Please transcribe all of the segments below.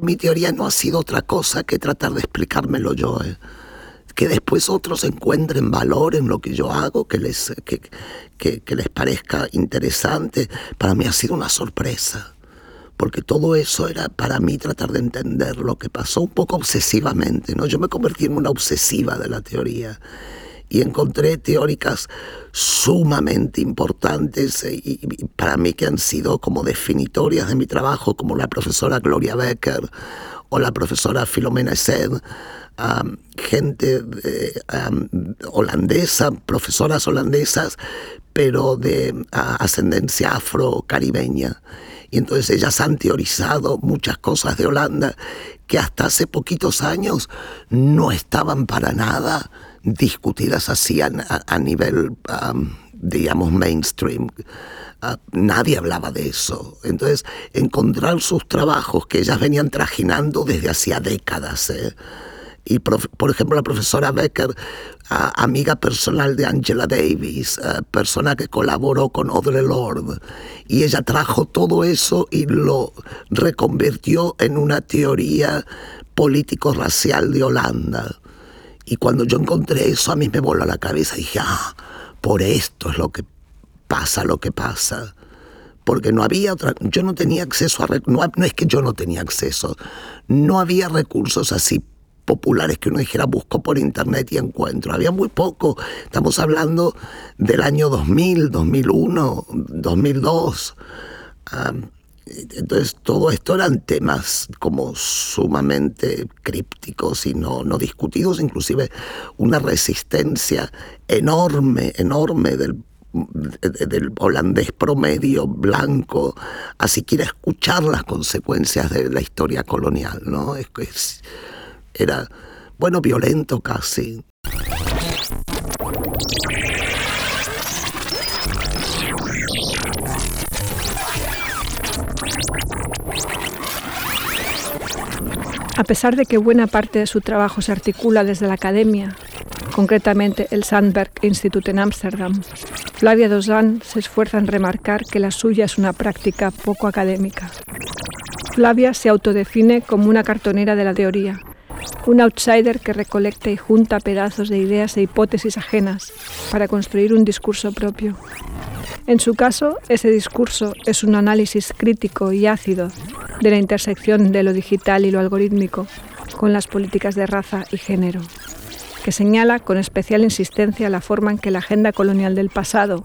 Mi teoría no ha sido otra cosa que tratar de explicármelo yo. ¿eh? que después otros encuentren valor en lo que yo hago, que les, que, que, les parezca interesante, para mí ha sido una sorpresa. Porque todo eso era para mí tratar de entender lo que pasó un poco obsesivamente, ¿no? Yo me convertí en una obsesiva de la teoría y encontré teóricas sumamente importantes eh, y, para mí que han sido como definitorias de mi trabajo, como la profesora Gloria Becker o la profesora Filomena Sed, gente holandesa, profesoras holandesas, pero de ascendencia afro-caribeña. Y entonces ellas han teorizado muchas cosas de Holanda que hasta hace poquitos años no estaban para nada discutidas así a, nivel, digamos, mainstream. Ah, nadie hablaba de eso. Entonces, encontrar sus trabajos que ellas venían trajinando desde hacía décadas. ¿eh? Y, por ejemplo, la profesora Becker, amiga personal de Angela Davis, persona que colaboró con Audre Lorde, y ella trajo todo eso y lo reconvirtió en una teoría político-racial de Holanda. Y cuando yo encontré eso, a mí me voló la cabeza. Dije, ah, por esto es lo que pasa, lo que pasa porque no había otra, yo no tenía acceso a, no, no, es que yo no tenía acceso, no había recursos así populares que uno dijera busco por internet y encuentro. Había muy poco. Estamos hablando del año 2000, 2001, 2002. Entonces todo esto eran temas como sumamente crípticos y no, no discutidos, inclusive una resistencia enorme, enorme del del holandés promedio blanco a siquiera escuchar las consecuencias de la historia colonial, ¿no? Es, era, bueno, violento casi. A pesar de que buena parte de su trabajo se articula desde la academia, concretamente el Sandberg Institute en Ámsterdam, Flavia Doslan se esfuerza en remarcar que la suya es una práctica poco académica. Flavia se autodefine como una cartonera de la teoría, un outsider que recolecta y junta pedazos de ideas e hipótesis ajenas para construir un discurso propio. En su caso, ese discurso es un análisis crítico y ácido de la intersección de lo digital y lo algorítmico con las políticas de raza y género, que señala con especial insistencia la forma en que la agenda colonial del pasado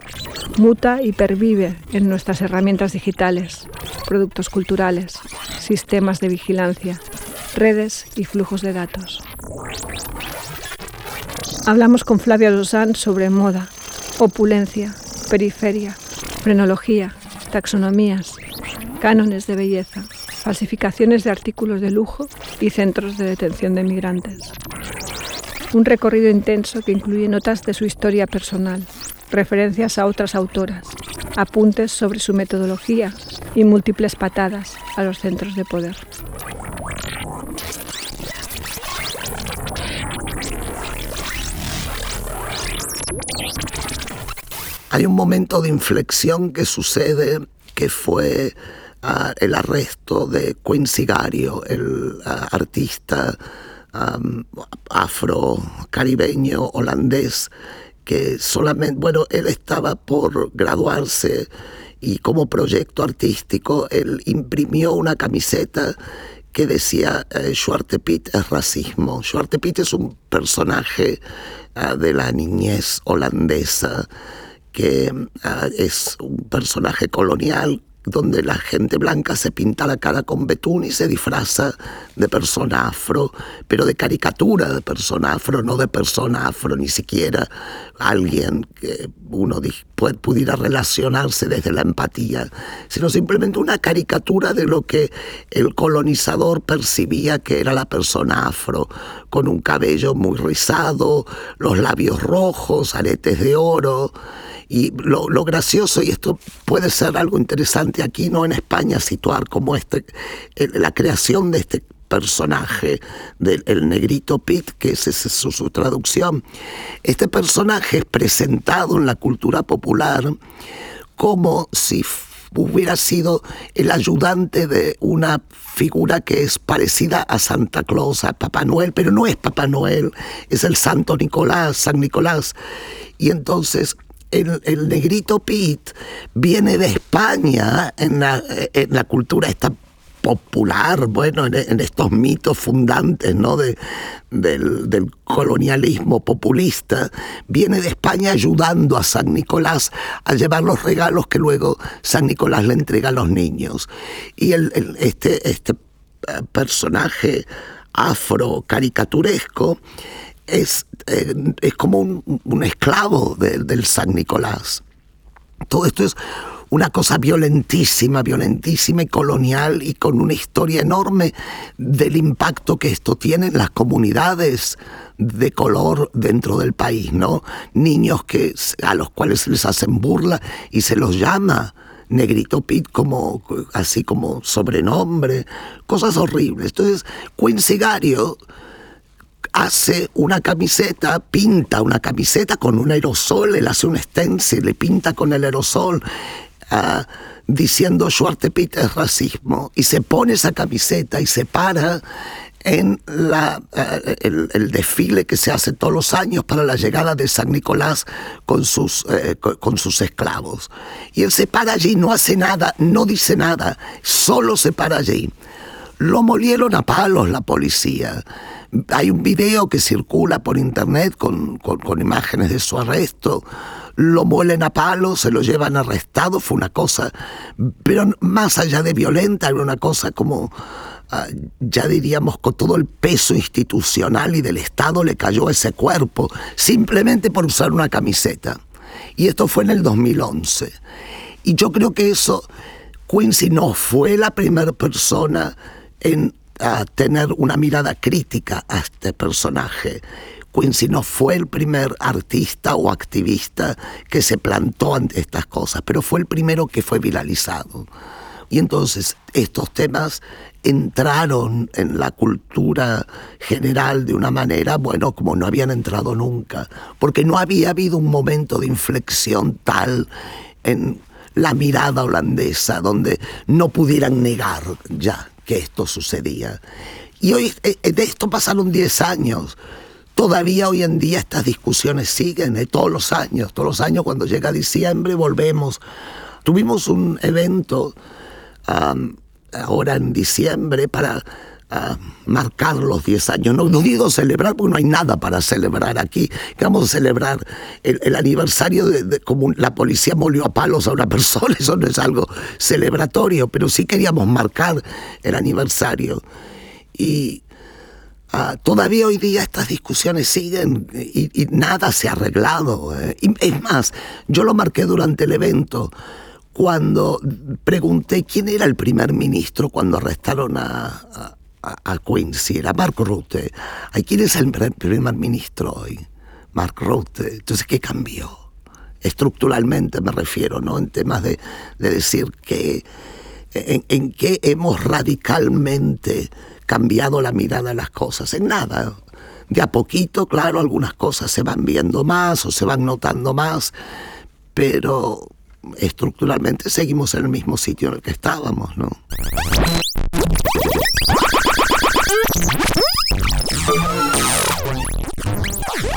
muta y pervive en nuestras herramientas digitales, productos culturales, sistemas de vigilancia, redes y flujos de datos. Hablamos con Flavia Lozán sobre moda, opulencia, periferia, frenología, taxonomías, cánones de belleza, falsificaciones de artículos de lujo y centros de detención de migrantes. Un recorrido intenso que incluye notas de su historia personal, referencias a otras autoras, apuntes sobre su metodología y múltiples patadas a los centros de poder. Hay un momento de inflexión que sucede que fue ah, el arresto de Quincy Gario, el ah, artista afro-caribeño holandés que solamente, bueno, él estaba por graduarse y como proyecto artístico él imprimió una camiseta que decía eh, Pitt es racismo. Pitt es un personaje ah, de la niñez holandesa que ah, es un personaje colonial donde la gente blanca se pinta la cara con betún y se disfraza de persona afro, pero de caricatura de persona afro, no de persona afro, ni siquiera alguien que uno pudiera relacionarse desde la empatía, sino simplemente una caricatura de lo que el colonizador percibía que era la persona afro, con un cabello muy rizado, los labios rojos, aretes de oro, y lo, gracioso, y esto puede ser algo interesante aquí, no en España, situar como este, la creación de este personaje del negrito Pit, que es, su, su, traducción. Este personaje es presentado en la cultura popular como si hubiera sido el ayudante de una figura que es parecida a Santa Claus, a Papá Noel, pero no es Papá Noel, es el Santo Nicolás, San Nicolás. Y entonces el, negrito Pete viene de España en la, cultura esta popular, bueno, en, estos mitos fundantes ¿no? De, del, colonialismo populista, viene de España ayudando a San Nicolás a llevar los regalos que luego San Nicolás le entrega a los niños. Y el, este, este eh, personaje afro caricaturesco es, eh, es como un, esclavo del San Nicolás. Todo esto es una cosa violentísima, violentísima y colonial y con una historia enorme del impacto que esto tiene en las comunidades de color dentro del país, ¿no? Niños que, a los cuales se les hacen burla y se los llama Negrito Pit como así como sobrenombre, cosas horribles. Entonces, Quincy hace una camiseta, pinta una camiseta con un aerosol, él hace un stencil, le pinta con el aerosol diciendo Schwartepit es racismo y se pone esa camiseta y se para en la, eh, el, desfile que se hace todos los años para la llegada de San Nicolás con sus, eh, con sus esclavos. Y él se para allí, no hace nada, no dice nada, solo se para allí. Lo molieron a palos la policía. Hay un video que circula por internet con, con imágenes de su arresto lo muelen a palos, se lo llevan arrestado, fue una cosa, pero más allá de violenta, era una cosa como, ah, ya diríamos, con todo el peso institucional y del Estado le cayó ese cuerpo, simplemente por usar una camiseta. Y esto fue en el 2011. Y yo creo que eso, Quincy no fue la primera persona en tener una mirada crítica a este personaje. Quincy no fue el primer artista o activista que se plantó ante estas cosas, pero fue el primero que fue viralizado. Y entonces estos temas entraron en la cultura general de una manera, bueno, como no habían entrado nunca, porque no había habido un momento de inflexión tal en la mirada holandesa donde no pudieran negar ya que esto sucedía. Y hoy eh, de esto pasaron 10 años. Todavía hoy en día estas discusiones siguen, ¿eh? todos los años, todos los años cuando llega diciembre volvemos. Tuvimos un evento ahora en diciembre para marcar los 10 años. No, digo celebrar porque no hay nada para celebrar aquí. Vamos a celebrar el, aniversario de, como la policía molió a palos a una persona, eso no es algo celebratorio, pero sí queríamos marcar el aniversario. Y Ah, todavía hoy día estas discusiones siguen y, nada se ha arreglado. Eh. es más, yo lo marqué durante el evento cuando pregunté quién era el primer ministro cuando arrestaron a, Quincy. Era Mark Rutte. ¿Quién es el primer ministro hoy? Mark Rutte. Entonces, ¿qué cambió? Estructuralmente me refiero, ¿no? En temas de, decir que en, en qué hemos radicalmente cambiado la mirada de las cosas, en nada. De a poquito, claro, algunas cosas se van viendo más o se van notando más, pero estructuralmente seguimos en el mismo sitio en el que estábamos, ¿no?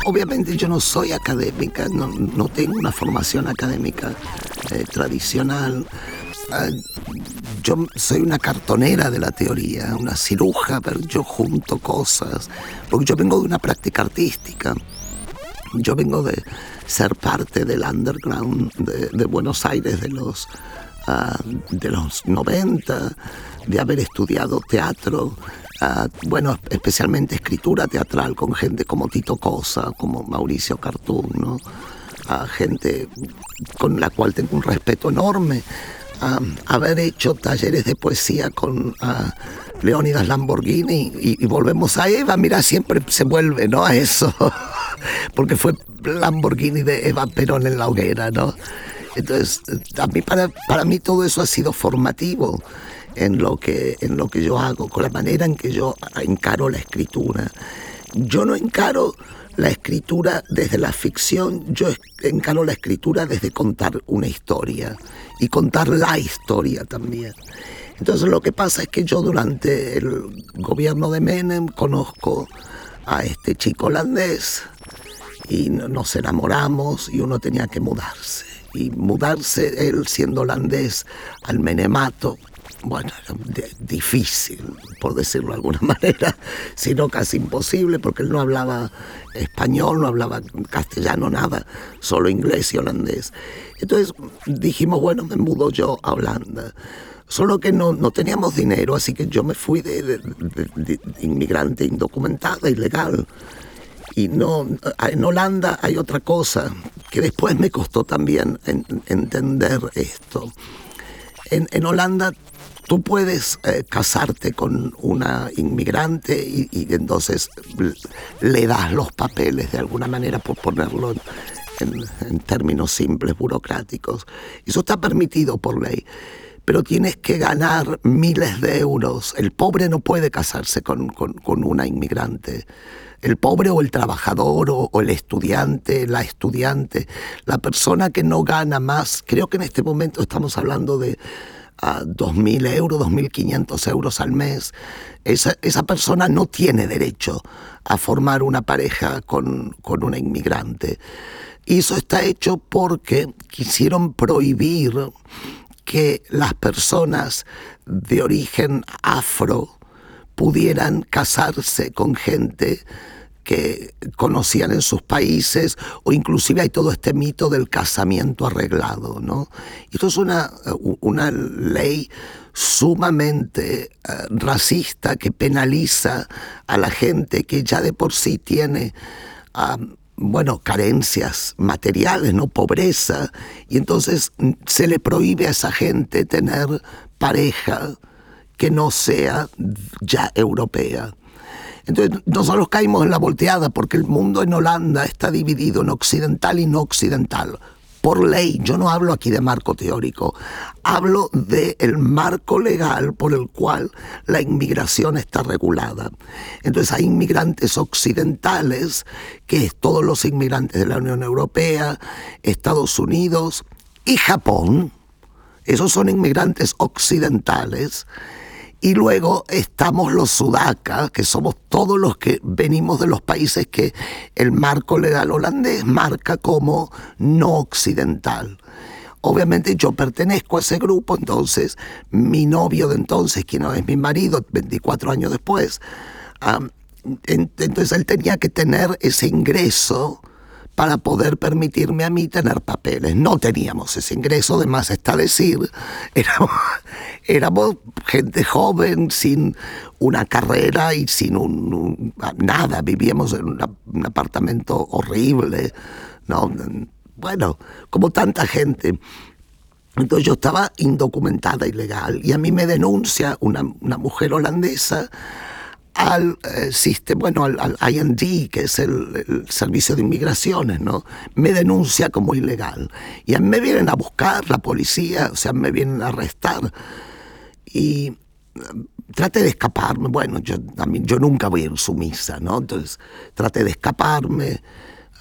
Obviamente yo no soy académica, no, tengo una formación académica eh, tradicional. Ah, yo soy una cartonera de la teoría, una ciruja, pero yo junto cosas, porque yo vengo de una práctica artística. Yo vengo de ser parte del underground de, Buenos Aires de los, ah, de los 90, de haber estudiado teatro, bueno, especialmente escritura teatral con gente como Tito Cosa, como Mauricio Cartún, a gente con la cual tengo un respeto enorme haber hecho talleres de poesía con Leónidas Lamborghini y, volvemos a Eva, mira, siempre se vuelve, ¿no? A eso, porque fue Lamborghini de Eva Perón en la hoguera, ¿no? Entonces, a para, para mí todo eso ha sido formativo en lo, que, en lo que yo hago, con la manera en que yo encaro la escritura. yo no encaro la escritura desde la ficción, yo encaro la escritura desde contar una historia y contar la historia también. Entonces lo que pasa es que yo durante el gobierno de Menem conozco a este chico holandés y nos enamoramos y uno tenía que mudarse. Y mudarse él siendo holandés al Menemato, bueno, difícil, por decirlo de alguna manera, sino casi imposible, porque él no hablaba español, no hablaba castellano, nada, solo inglés y holandés. Entonces dijimos, bueno, me mudo yo a Holanda. Solo que no, no teníamos dinero, así que yo me fui de, inmigrante indocumentada, ilegal. Y no, en Holanda hay otra cosa que después me costó también entender esto. En, en Holanda tú puedes eh, casarte con una inmigrante y, entonces le das los papeles de alguna manera, por ponerlo en, términos simples, burocráticos. Eso está permitido por ley pero tienes que ganar miles de euros. El pobre no puede casarse con, con, una inmigrante. El pobre o el trabajador o, o, el estudiante, la estudiante, la persona que no gana más, creo que en este momento estamos hablando de a 2.000 euros, 2.500 euros al mes, esa, esa, persona no tiene derecho a formar una pareja con, con una inmigrante. Y eso está hecho porque quisieron prohibir que las personas de origen afro pudieran casarse con gente que conocían en sus países, o inclusive hay todo este mito del casamiento arreglado, ¿no? Esto es una, una ley sumamente eh, racista que penaliza a la gente que ya de por sí tiene, bueno, carencias materiales, ¿no? Pobreza, y entonces se le prohíbe a esa gente tener pareja que no sea ya europea. Entonces nosotros caímos en la volteada porque el mundo en Holanda está dividido en occidental y no occidental. Por ley, yo no hablo aquí de marco teórico, hablo del marco legal por el cual la inmigración está regulada. Entonces hay inmigrantes occidentales, que es todos los inmigrantes de la Unión Europea, Estados Unidos y Japón, esos son inmigrantes occidentales, y luego estamos los sudacas, que somos todos los que venimos de los países que el marco legal holandés marca como no occidental. Obviamente yo pertenezco a ese grupo, entonces mi novio de entonces, quien no es mi marido, 24 años después, entonces él tenía que tener ese ingreso para poder permitirme a mí tener papeles. No teníamos ese ingreso, además está decir, éramos, gente joven, sin una carrera y sin un, nada, vivíamos en un apartamento horrible, ¿no? Bueno, como tanta gente. Entonces yo estaba indocumentada, ilegal, y a mí me denuncia una, una mujer holandesa al eh, sistema, bueno, al, IND, que es el, Servicio de Inmigraciones, ¿no? Me denuncia como ilegal. Y a mí me vienen a buscar la policía, o sea, me vienen a arrestar. Y eh, trate de escaparme. Bueno, yo, yo nunca voy a sumisa, ¿no? Entonces, trate de escaparme.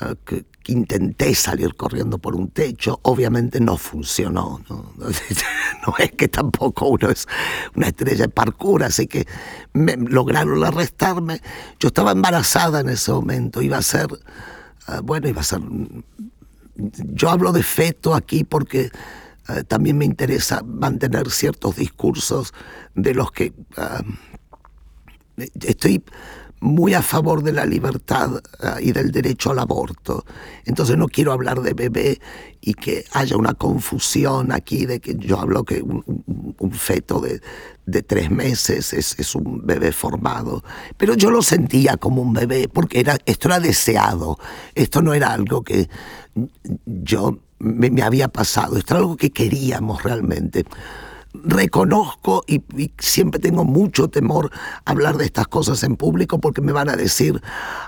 Eh, que, intenté salir corriendo por un techo, obviamente no funcionó. ¿no? es que tampoco uno es una estrella de parkour, así que lograron arrestarme. Yo estaba embarazada en ese momento, iba a ser, ah, bueno, iba a ser... Yo hablo de feto aquí porque ah, también me interesa mantener ciertos discursos de los que ah, estoy muy a favor de la libertad ah, y del derecho al aborto. Entonces no quiero hablar de bebé y que haya una confusión aquí de que yo hablo que un, feto de, de, tres meses es, es, un bebé formado. Pero yo lo sentía como un bebé porque era, esto era deseado. Esto no era algo que yo me, me había pasado. Esto era algo que queríamos realmente reconozco y, siempre tengo mucho temor hablar de estas cosas en público porque me van a decir,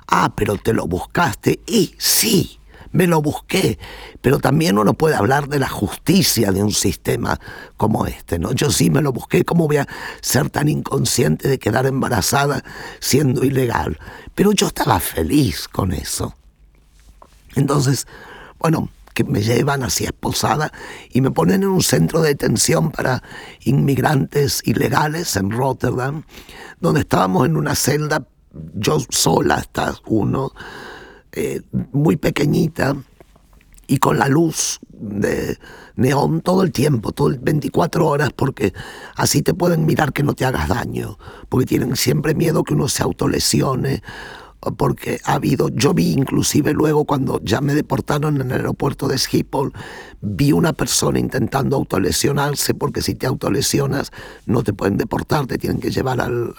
ah, pero te lo buscaste. Y sí, me lo busqué, pero también uno puede hablar de la justicia de un sistema como este, ¿no? Yo sí me lo busqué, ¿cómo voy a ser tan inconsciente de quedar embarazada siendo ilegal? Pero yo estaba feliz con eso. Entonces, bueno, que me llevan así esposada y me ponen en un centro de detención para inmigrantes ilegales en Rotterdam, donde estábamos en una celda, yo sola hasta uno, eh, muy pequeñita y con la luz de neón todo el tiempo, todo el 24 horas, porque así te pueden mirar que no te hagas daño, porque tienen siempre miedo que uno se autolesione porque ha habido, yo vi inclusive luego cuando ya me deportaron en el aeropuerto de Schiphol, vi una persona intentando autolesionarse porque si te autolesionas no te pueden deportar, te tienen que llevar al,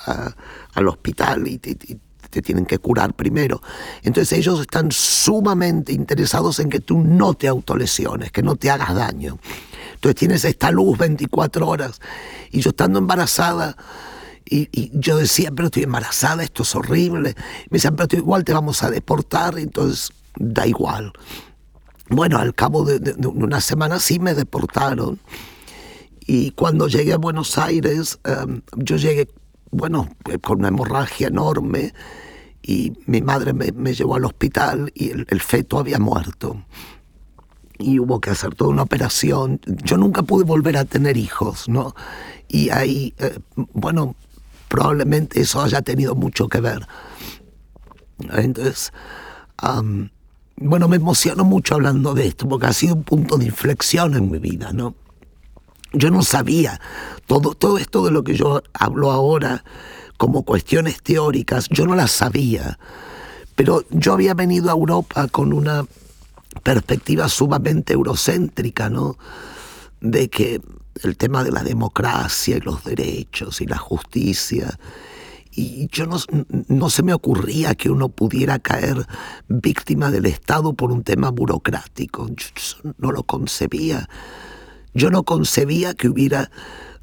al hospital y te, te tienen que curar primero. Entonces ellos están sumamente interesados en que tú no te autolesiones, que no te hagas daño. Entonces tienes esta luz 24 horas y yo estando embarazada, y, yo decía, pero estoy embarazada, esto es horrible. Me decían, pero igual te vamos a deportar, entonces da igual. Bueno, al cabo de, una semana sí me deportaron. Y cuando llegué a Buenos Aires, em, yo llegué, bueno, con una hemorragia enorme y mi madre me, llevó al hospital y el, feto había muerto. Y hubo que hacer toda una operación. Yo nunca pude volver a tener hijos, ¿no? Y ahí, eh, bueno, probablemente eso haya tenido mucho que ver. Entonces, bueno, me emociono mucho hablando de esto, porque ha sido un punto de inflexión en mi vida, ¿no? Yo no sabía todo, todo esto de lo que yo hablo ahora como cuestiones teóricas, yo no las sabía, pero yo había venido a Europa con una perspectiva sumamente eurocéntrica, ¿no? De que el tema de la democracia y los derechos y la justicia. Y yo no, no se me ocurría que uno pudiera caer víctima del Estado por un tema burocrático. Yo no lo concebía. Yo no concebía que hubiera...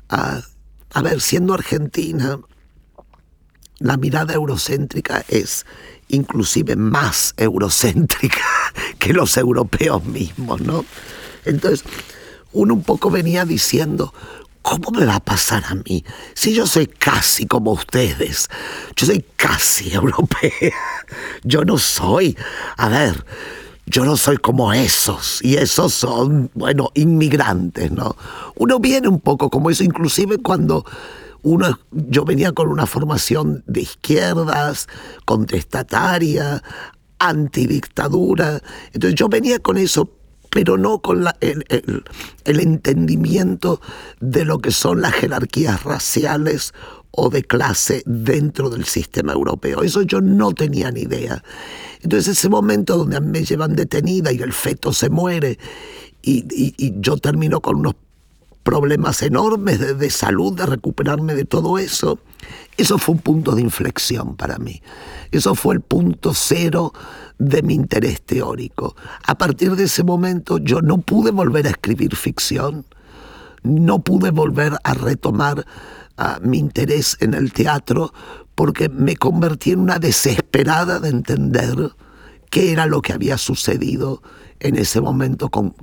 a ver, siendo Argentina, la mirada eurocéntrica es inclusive más eurocéntrica que los europeos mismos, ¿no? Entonces, uno un poco venía diciendo, ¿cómo me va a pasar a mí? Si yo soy casi como ustedes, yo soy casi europea, yo no soy, a ver, yo no soy como esos, y esos son, bueno, inmigrantes, ¿no? Uno viene un poco como eso, inclusive cuando uno, yo venía con una formación de izquierdas, contestataria, antidictadura, entonces yo venía con eso, pero no con el, entendimiento de lo que son las jerarquías raciales o de clase dentro del sistema europeo. Eso yo no tenía ni idea. Entonces ese momento donde me llevan detenida y el feto se muere y, yo termino con unos problemas enormes de, de, salud, de recuperarme de todo eso, eso fue un punto de inflexión para mí. Eso fue el punto cero de mi interés teórico. A partir de ese momento yo no pude volver a escribir ficción, no pude volver a retomar ah, mi interés en el teatro porque me convertí en una desesperada de entender qué era lo que había sucedido en ese momento con,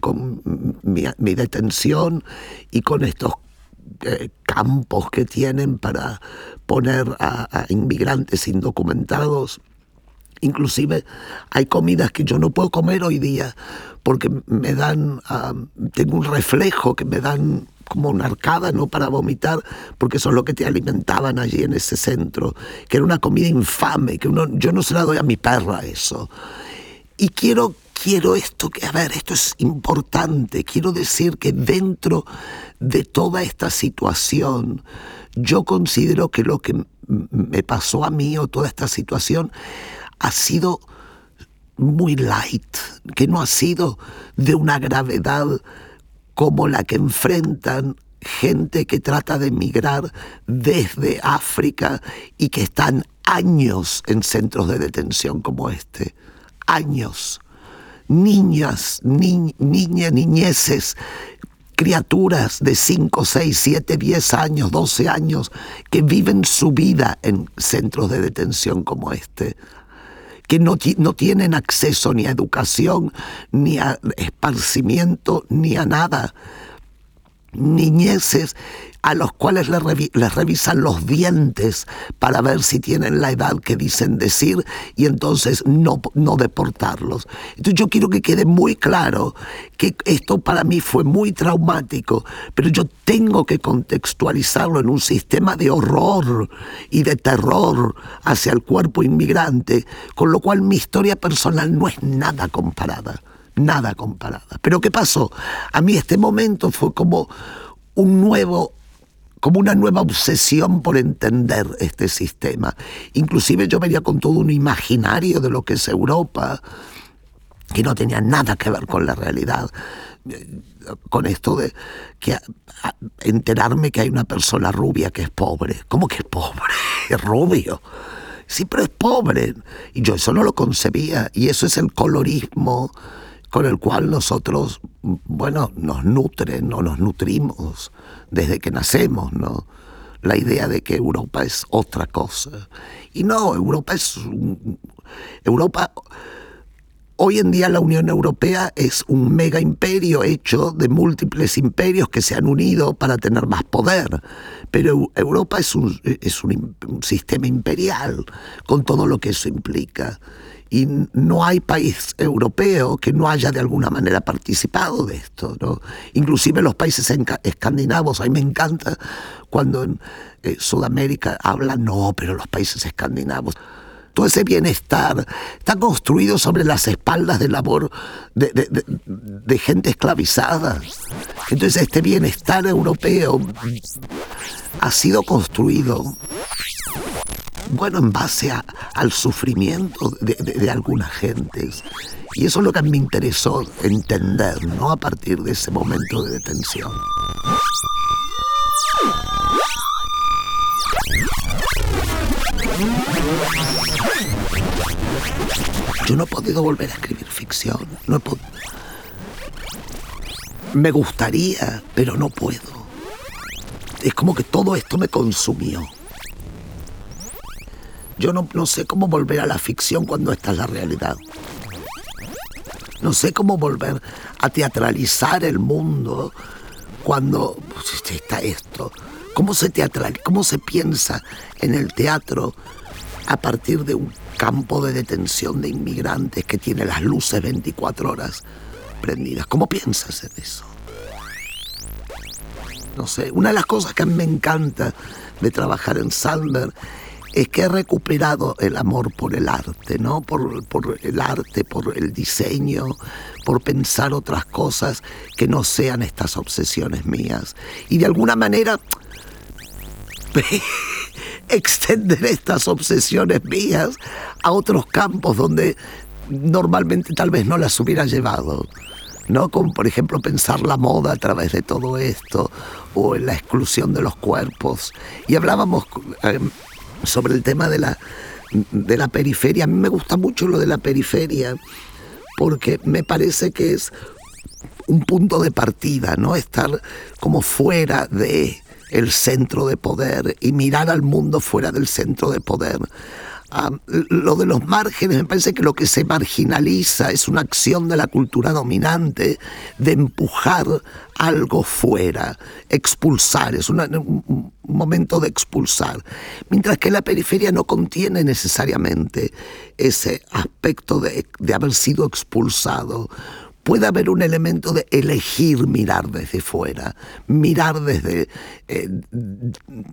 mi, detención y con estos eh, campos que tienen para poner a inmigrantes indocumentados Inclusive hay comidas que yo no puedo comer hoy día porque me dan, ah, tengo un reflejo que me dan como una arcada, ¿no? Para vomitar, porque eso es lo que te alimentaban allí en ese centro, que era una comida infame, que uno, yo no se la doy a mi perra eso. Y quiero, quiero esto, que a ver, esto es importante, quiero decir que dentro de toda esta situación, yo considero que lo que me pasó a mí o toda esta situación ha sido muy light, que no ha sido de una gravedad como la que enfrentan gente que trata de emigrar desde África y que están años en centros de detención como este. Años. Niñas, niñas, niñeces, criaturas de 5, 6, 7, 10 años, 12 años, que viven su vida en centros de detención como este que no, no tienen acceso ni a educación, ni a esparcimiento, ni a nada niñeces a los cuales les, revisan los dientes para ver si tienen la edad que dicen decir y entonces no, no deportarlos. Entonces yo quiero que quede muy claro que esto para mí fue muy traumático, pero yo tengo que contextualizarlo en un sistema de horror y de terror hacia el cuerpo inmigrante, con lo cual mi historia personal no es nada comparada nada comparada. Pero ¿qué pasó? A mí este momento fue como un nuevo como una nueva obsesión por entender este sistema. Inclusive yo venía con todo un imaginario de lo que es Europa, que no tenía nada que ver con la realidad. Con esto de que enterarme que hay una persona rubia que es pobre. ¿Cómo que es pobre? Es rubio. Sí, pero es pobre. Y yo eso no lo concebía. Y eso es el colorismo con el cual nosotros, bueno, nos nutren o nos nutrimos desde que nacemos, ¿no? La idea de que Europa es otra cosa. Y no, Europa es... Europa... Hoy en día la Unión Europea es un mega imperio hecho de múltiples imperios que se han unido para tener más poder. Pero Europa es un, es un sistema imperial con todo lo que eso implica y no hay país europeo que no haya de alguna manera participado de esto. ¿no? Inclusive los países escandinavos, a mí me encanta cuando eh, Sudamérica hablan, no, pero los países escandinavos. Todo ese bienestar está construido sobre las espaldas de labor de, de gente esclavizada. Entonces este bienestar europeo ha sido construido bueno, en base al sufrimiento de, algunas gentes. Y eso es lo que me interesó entender, ¿no? A partir de ese momento de detención. Yo no he podido volver a escribir ficción. No me gustaría, pero no puedo. Es como que todo esto me consumió. Yo no, no sé cómo volver a la ficción cuando esta es la realidad. No sé cómo volver a teatralizar el mundo cuando pues, está esto. ¿Cómo se teatraliza, cómo se piensa en el teatro a partir de un campo de detención de inmigrantes que tiene las luces 24 horas prendidas? ¿Cómo piensas en eso? No sé, una de las cosas que a mí me encanta de trabajar en Sandberg es que he recuperado el amor por el arte, ¿no? Por, por, el arte, por el diseño, por pensar otras cosas que no sean estas obsesiones mías. Y de alguna manera extender estas obsesiones mías a otros campos donde normalmente tal vez no las hubiera llevado. ¿no? Como por ejemplo pensar la moda a través de todo esto, o en la exclusión de los cuerpos. Y hablábamos eh, sobre el tema de la, de la periferia. A mí me gusta mucho lo de la periferia porque me parece que es un punto de partida, ¿no? Estar como fuera de el centro de poder y mirar al mundo fuera del centro de poder lo de los márgenes, me parece que lo que se marginaliza es una acción de la cultura dominante de empujar algo fuera, expulsar, es un momento de expulsar. Mientras que la periferia no contiene necesariamente ese aspecto de, de haber sido expulsado puede haber un elemento de elegir mirar desde fuera, mirar desde eh,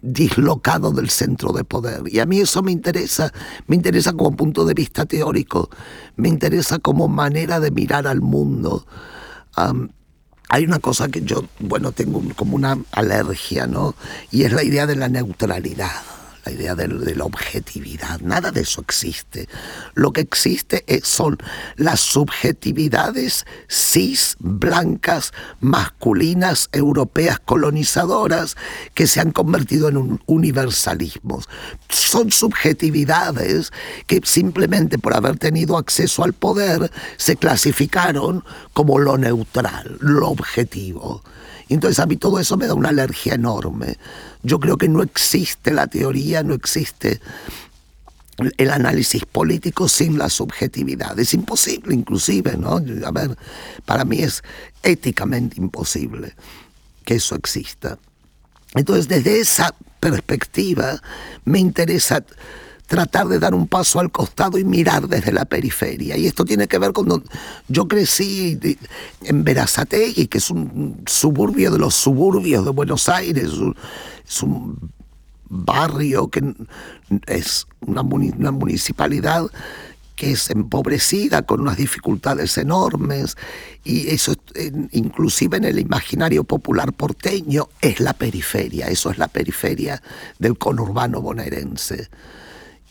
dislocado del centro de poder. Y a mí eso me interesa, me interesa como punto de vista teórico, me interesa como manera de mirar al mundo. hay una cosa que yo, bueno, tengo como una alergia, ¿no? Y es la idea de la neutralidad la idea de, la objetividad. Nada de eso existe. Lo que existe son las subjetividades cis, blancas, masculinas, europeas, colonizadoras, que se han convertido en un universalismo. Son subjetividades que simplemente por haber tenido acceso al poder se clasificaron como lo neutral, lo objetivo. Entonces a mí todo eso me da una alergia enorme. Yo creo que no existe la teoría, no existe el análisis político sin la subjetividad. Es imposible, inclusive, ¿no? A ver, para mí es éticamente imposible que eso exista. Entonces, desde esa perspectiva, me interesa tratar de dar un paso al costado y mirar desde la periferia. Y esto tiene que ver con donde yo crecí en Verazategui, que es un suburbio de los suburbios de Buenos Aires, es un barrio que es una, municipalidad que es empobrecida, con unas dificultades enormes, y eso inclusive en el imaginario popular porteño es la periferia, eso es la periferia del conurbano bonaerense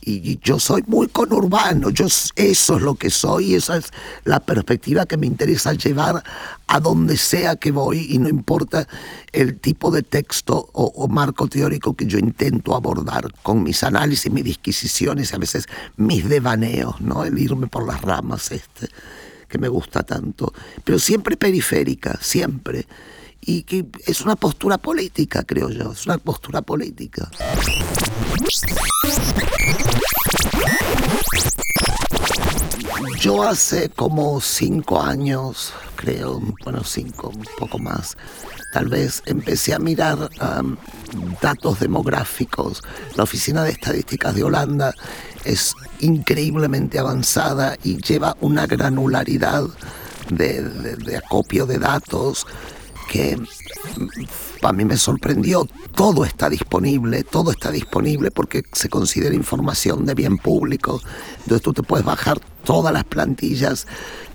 y yo soy muy conurbano, yo eso es lo que soy, esa es la perspectiva que me interesa llevar a donde sea que voy y no importa el tipo de texto o, marco teórico que yo intento abordar con mis análisis, mis disquisiciones y a veces mis devaneos, ¿no? El irme por las ramas este que me gusta tanto, pero siempre periférica, siempre. Y que es una postura política, creo yo, es una postura política. Yo hace como cinco años, creo, bueno, cinco, un poco más, tal vez empecé a mirar datos demográficos. La Oficina de Estadísticas de Holanda es increíblemente avanzada y lleva una granularidad de acopio de datos que a mí me sorprendió. Todo está disponible, todo está disponible porque se considera información de bien público. Entonces tú te puedes bajar todas las plantillas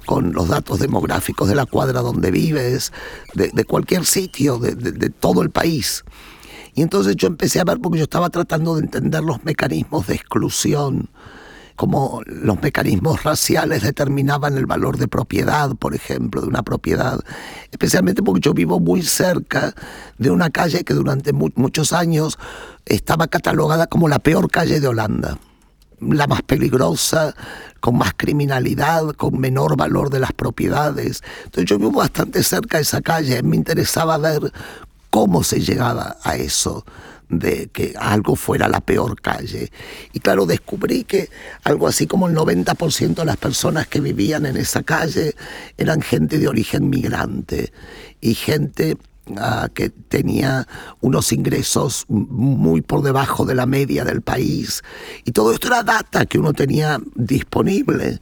con los datos demográficos de la cuadra donde vives, de, cualquier sitio, de todo el país. Y entonces yo empecé a ver porque yo estaba tratando de entender los mecanismos de exclusión cómo los mecanismos raciales determinaban el valor de propiedad, por ejemplo, de una propiedad, especialmente porque yo vivo muy cerca de una calle que durante muchos años estaba catalogada como la peor calle de Holanda. La más peligrosa, con más criminalidad, con menor valor de las propiedades. Entonces yo vivo bastante cerca de esa calle, me interesaba ver cómo se llegaba a eso de que algo fuera la peor calle. Y claro, descubrí que algo así como el 90% de las personas que vivían en esa calle eran gente de origen migrante y gente ah, que tenía unos ingresos muy por debajo de la media del país. Y todo esto era data que uno tenía disponible.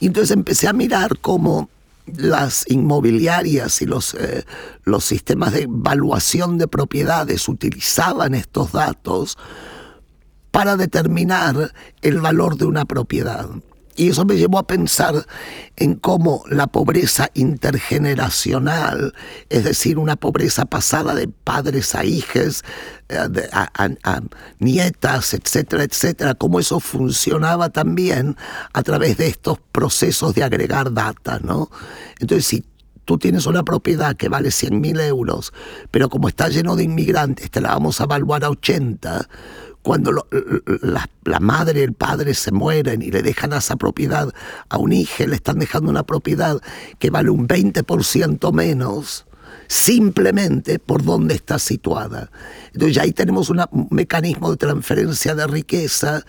Y entonces empecé a mirar cómo las inmobiliarias y los, eh, los sistemas de evaluación de propiedades utilizaban estos datos para determinar el valor de una propiedad. Y eso me llevó a pensar en cómo la pobreza intergeneracional, es decir, una pobreza pasada de padres a hijas, eh, nietas, etcétera, etcétera, cómo eso funcionaba también a través de estos procesos de agregar data, ¿no? Entonces, si tú tienes una propiedad que vale 100 mil euros, pero como está lleno de inmigrantes, te la vamos a evaluar a 80, cuando la, madre el padre se mueren y le dejan esa propiedad a un hijo, le están dejando una propiedad que vale un 20% menos, simplemente por dónde está situada. Entonces ya ahí tenemos un mecanismo de transferencia de riqueza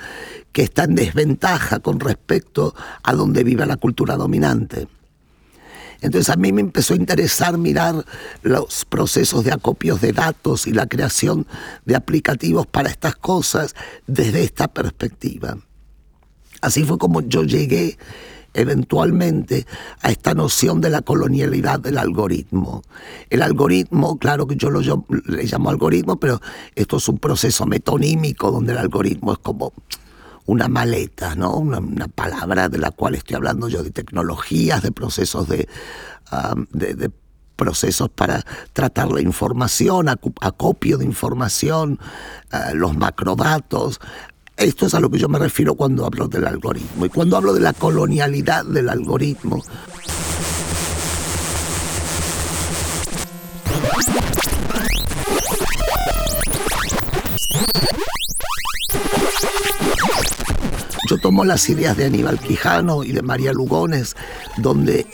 que está en desventaja con respecto a donde vive la cultura dominante. Entonces a mí me empezó a interesar mirar los procesos de acopios de datos y la creación de aplicativos para estas cosas desde esta perspectiva. Así fue como yo llegué eventualmente a esta noción de la colonialidad del algoritmo. El algoritmo, claro que yo, lo, yo le llamo algoritmo, pero esto es un proceso metonímico donde el algoritmo es como una maleta, ¿no? Una, palabra de la cual estoy hablando yo, de tecnologías, de procesos de, de, procesos para tratar la información, acopio de información, uh, los macrodatos. Esto es a lo que yo me refiero cuando hablo del algoritmo. Y cuando hablo de la colonialidad del algoritmo, Yo tomo las ideas de Aníbal Quijano y de María Lugones, donde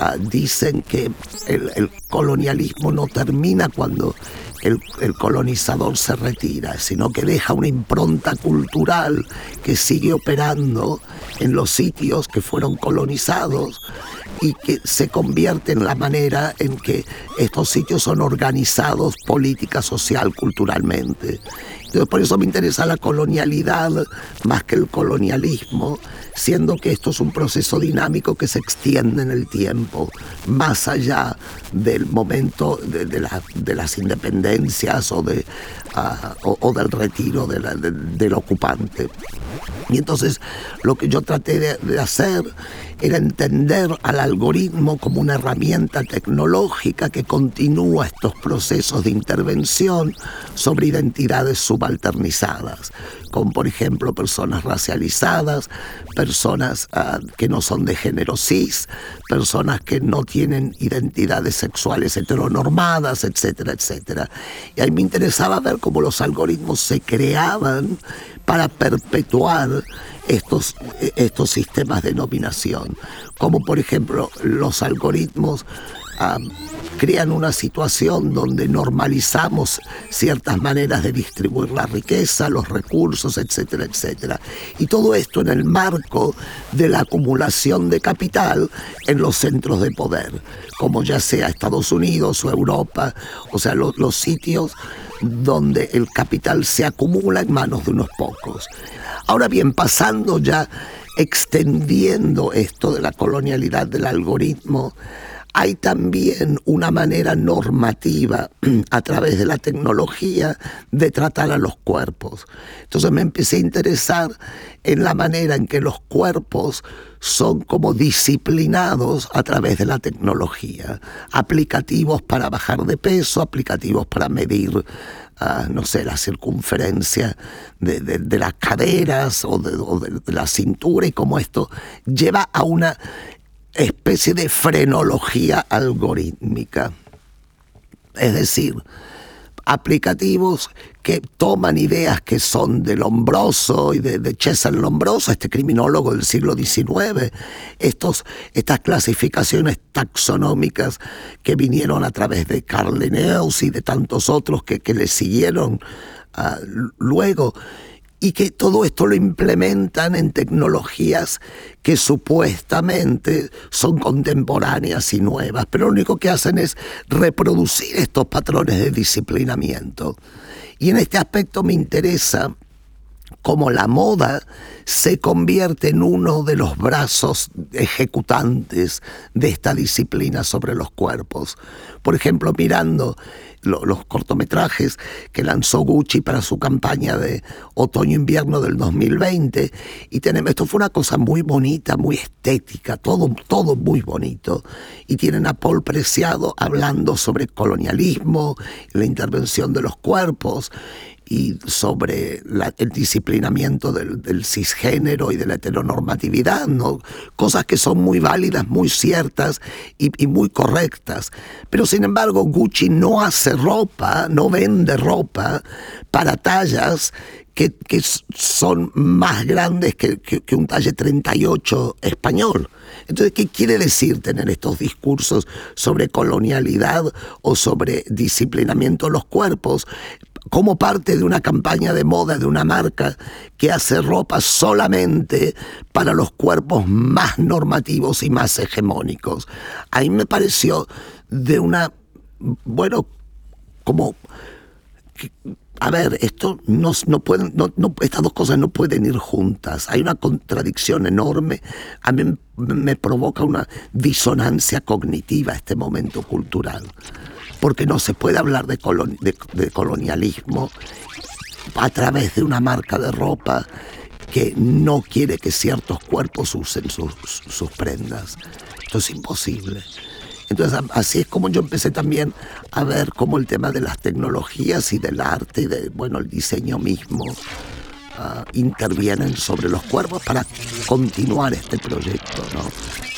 ah, dicen que el, colonialismo no termina cuando el, el, colonizador se retira, sino que deja una impronta cultural que sigue operando en los sitios que fueron colonizados y que se convierte en la manera en que estos sitios son organizados política, social, culturalmente. Por eso me interesa la colonialidad más que el colonialismo, siendo que esto es un proceso dinámico que se extiende en el tiempo, más allá del momento de, las independencias o, de, ah, o, del retiro del ocupante. Y entonces lo que yo traté de hacer era entender al algoritmo como una herramienta tecnológica que continúa estos procesos de intervención sobre identidades subalternizadas, como por ejemplo personas racializadas, personas ah, que no son de género cis, personas que no tienen identidades sexuales heteronormadas, etcétera, etcétera. Y ahí me interesaba ver cómo los algoritmos se creaban para perpetuar estos, estos sistemas de nominación, como por ejemplo los algoritmos crean una situación donde normalizamos ciertas maneras de distribuir la riqueza, los recursos, etcétera, etcétera. Y todo esto en el marco de la acumulación de capital en los centros de poder, como ya sea Estados Unidos o Europa, o sea, los sitios donde el capital se acumula en manos de unos pocos. Ahora bien, pasando ya, extendiendo esto de la colonialidad del algoritmo, hay también una manera normativa a través de la tecnología de tratar a los cuerpos. Entonces me empecé a interesar en la manera en que los cuerpos son como disciplinados a través de la tecnología. Aplicativos para bajar de peso, aplicativos para medir no sé, la circunferencia de, las caderas o, de, la cintura y cómo esto lleva a una especie de frenología algorítmica. Es decir, aplicativos que toman ideas que son de Lombroso y de, César Lombroso, este criminólogo del siglo XIX, estos, estas clasificaciones taxonómicas que vinieron a través de Carl Linnaeus y de tantos otros que, le siguieron ah, luego y que todo esto lo implementan en tecnologías que supuestamente son contemporáneas y nuevas, pero lo único que hacen es reproducir estos patrones de disciplinamiento. Y en este aspecto me interesa cómo la moda se convierte en uno de los brazos ejecutantes de esta disciplina sobre los cuerpos. Por ejemplo, mirando los cortometrajes que lanzó Gucci para su campaña de otoño-invierno del 2020. Y tenemos, esto fue una cosa muy bonita, muy estética, todo, todo muy bonito. Y tienen a Paul Preciado hablando sobre colonialismo, la intervención de los cuerpos y sobre el disciplinamiento del, cisgénero y de la heteronormatividad, ¿no? cosas que son muy válidas, muy ciertas y, y, muy correctas. Pero sin embargo, Gucci no hace ropa, no vende ropa para tallas que, que son más grandes que, que un talle 38 español. Entonces, ¿qué quiere decir tener estos discursos sobre colonialidad o sobre disciplinamiento de los cuerpos? como parte de una campaña de moda de una marca que hace ropa solamente para los cuerpos más normativos y más hegemónicos. Ahí me pareció de una, bueno, como a ver, esto no, no pueden, no, estas dos cosas no pueden ir juntas. Hay una contradicción enorme. A mí me provoca una disonancia cognitiva este momento cultural porque no se puede hablar de, colonialismo a través de una marca de ropa que no quiere que ciertos cuerpos usen sus, prendas. Esto es imposible. Entonces, así es como yo empecé también a ver cómo el tema de las tecnologías y del arte y de, bueno, el diseño mismo ah, intervienen sobre los cuerpos para continuar este proyecto,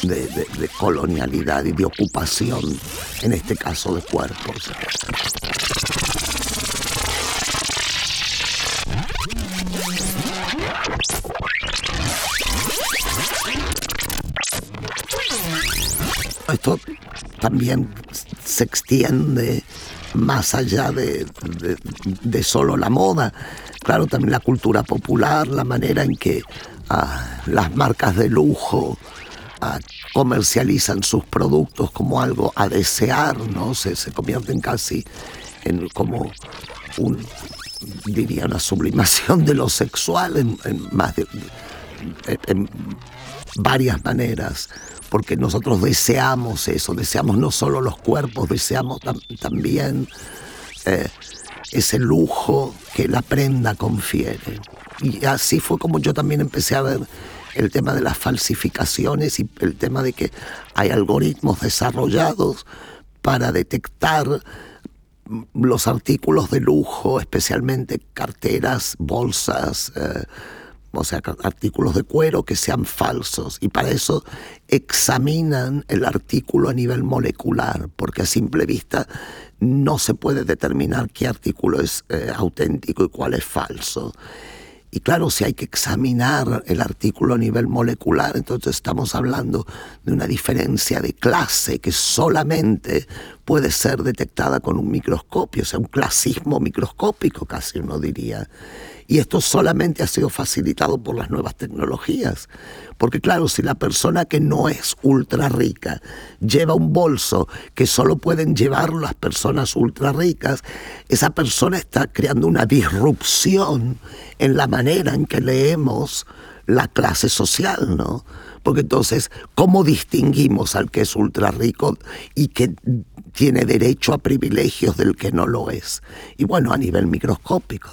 de, colonialidad y de ocupación, en este caso de cuerpos. Esto también se extiende más allá de, de, solo la moda. Claro, también la cultura popular, la manera en que ah, las marcas de lujo ah, comercializan sus productos como algo a desear, ¿no? Se, se convierten casi en como un, diría, una sublimación de lo sexual más varias maneras porque nosotros deseamos eso, deseamos no solo los cuerpos, deseamos también eh, ese lujo que la prenda confiere. Y así fue como yo también empecé a ver el tema de las falsificaciones y el tema de que hay algoritmos desarrollados para detectar los artículos de lujo, especialmente carteras, bolsas, eh, o sea, artículos de cuero que sean falsos. Y para eso examinan el artículo a nivel molecular, porque a simple vista no se puede determinar qué artículo es eh, auténtico y cuál es falso. Y claro, si hay que examinar el artículo a nivel molecular, entonces estamos hablando de una diferencia de clase que solamente puede ser detectada con un microscopio, o sea, un clasismo microscópico casi uno diría. Y esto solamente ha sido facilitado por las nuevas tecnologías. Porque claro, si la persona que no es ultra rica lleva un bolso que solo pueden llevar las personas ultra ricas, esa persona está creando una disrupción en la manera en que leemos la clase social, ¿no? Porque entonces, ¿cómo distinguimos al que es ultra rico y que tiene derecho a privilegios del que no lo es? Y bueno, a nivel microscópico.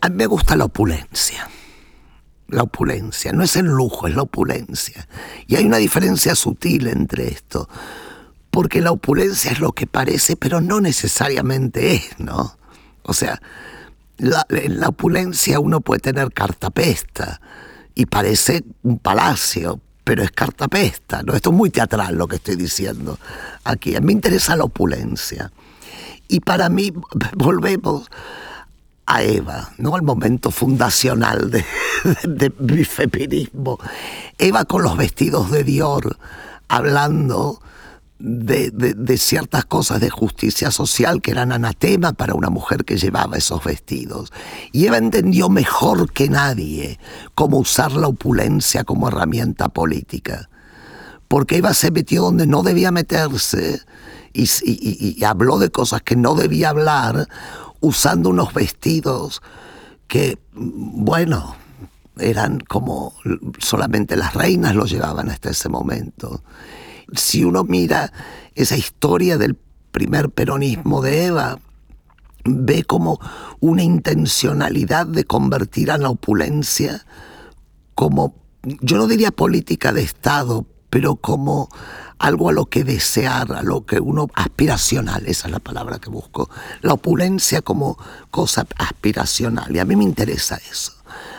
A mí me gusta la opulencia. La opulencia. No es el lujo, es la opulencia. Y hay una diferencia sutil entre esto. Porque la opulencia es lo que parece, pero no necesariamente es, ¿no? O sea, en la opulencia uno puede tener cartapesta y parece un palacio, pero es cartapesta, ¿no? Esto es muy teatral lo que estoy diciendo aquí. A mí me interesa la opulencia. Y para mí, volvemos a Eva, ¿no? El momento fundacional de, de, mi feminismo. Eva con los vestidos de Dior, hablando de, de, ciertas cosas de justicia social que eran anatema para una mujer que llevaba esos vestidos. Y Eva entendió mejor que nadie cómo usar la opulencia como herramienta política. Porque Eva se metió donde no debía meterse y, habló de cosas que no debía hablar usando unos vestidos que, bueno, eran como solamente las reinas lo llevaban hasta ese momento si uno mira esa historia del primer peronismo de Eva, ve como una intencionalidad de convertir a la opulencia como, yo no diría política de Estado, pero como algo a lo que desear, a lo que uno aspiracional, esa es la palabra que busco, la opulencia como cosa aspiracional. Y a mí me interesa eso.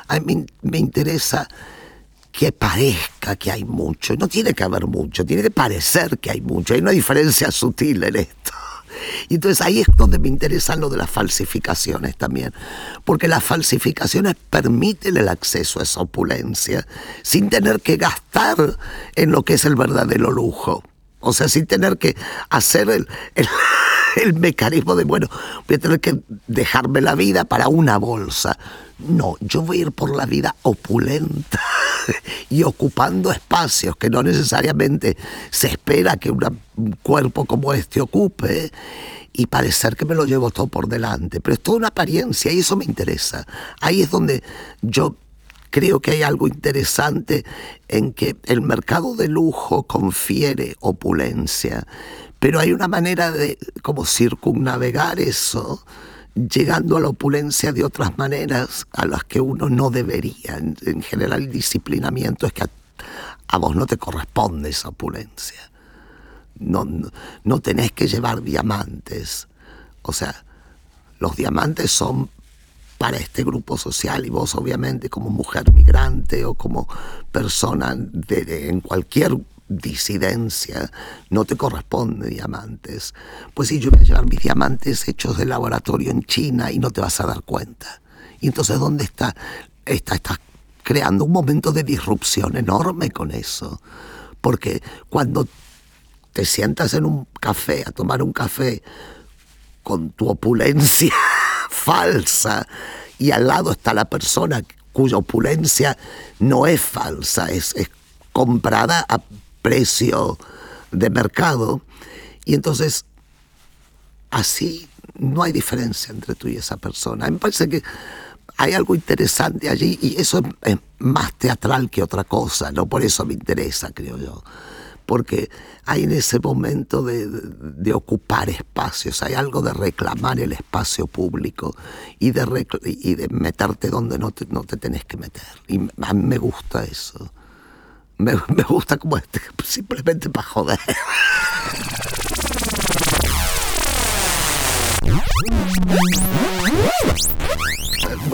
A mí me interesa que parezca que hay mucho. No tiene que haber mucho, tiene que parecer que hay mucho. Hay una diferencia sutil en esto. Y entonces ahí es donde me interesan lo de las falsificaciones también, porque las falsificaciones permiten el acceso a esa opulencia sin tener que gastar en lo que es el verdadero lujo. O sea, sin tener que hacer el, el, mecanismo de, bueno, voy a tener que dejarme la vida para una bolsa. No, yo voy a ir por la vida opulenta y ocupando espacios que no necesariamente se espera que un cuerpo como este ocupe y parecer que me lo llevo todo por delante. Pero es toda una apariencia y eso me interesa. Ahí es donde yo creo que hay algo interesante en que el mercado de lujo confiere opulencia, pero hay una manera de como circunnavegar eso llegando a la opulencia de otras maneras a las que uno no debería. En, general el disciplinamiento es que a, vos no te corresponde esa opulencia. No, no, tenés que llevar diamantes. O sea, los diamantes son para este grupo social y vos obviamente como mujer migrante o como persona de, en cualquier disidencia, no te corresponde diamantes. Pues si yo voy a llevar mis diamantes hechos de laboratorio en China y no te vas a dar cuenta. Y entonces, ¿dónde está? Está, está creando un momento de disrupción enorme con eso. porque cuando te sientas en un café a tomar un café con tu opulencia falsa y al lado está la persona cuya opulencia no es falsa, es, es comprada a precio de mercado. Y entonces, así no hay diferencia entre tú y esa persona. Me parece que hay algo interesante allí y eso es más teatral que otra cosa, ¿no? Por eso me interesa, creo yo. Porque hay en ese momento de, de, ocupar espacios, hay algo de reclamar el espacio público y de, y de meterte donde no te, no te tenés que meter. Y me gusta eso. Me, gusta como este, simplemente para joder.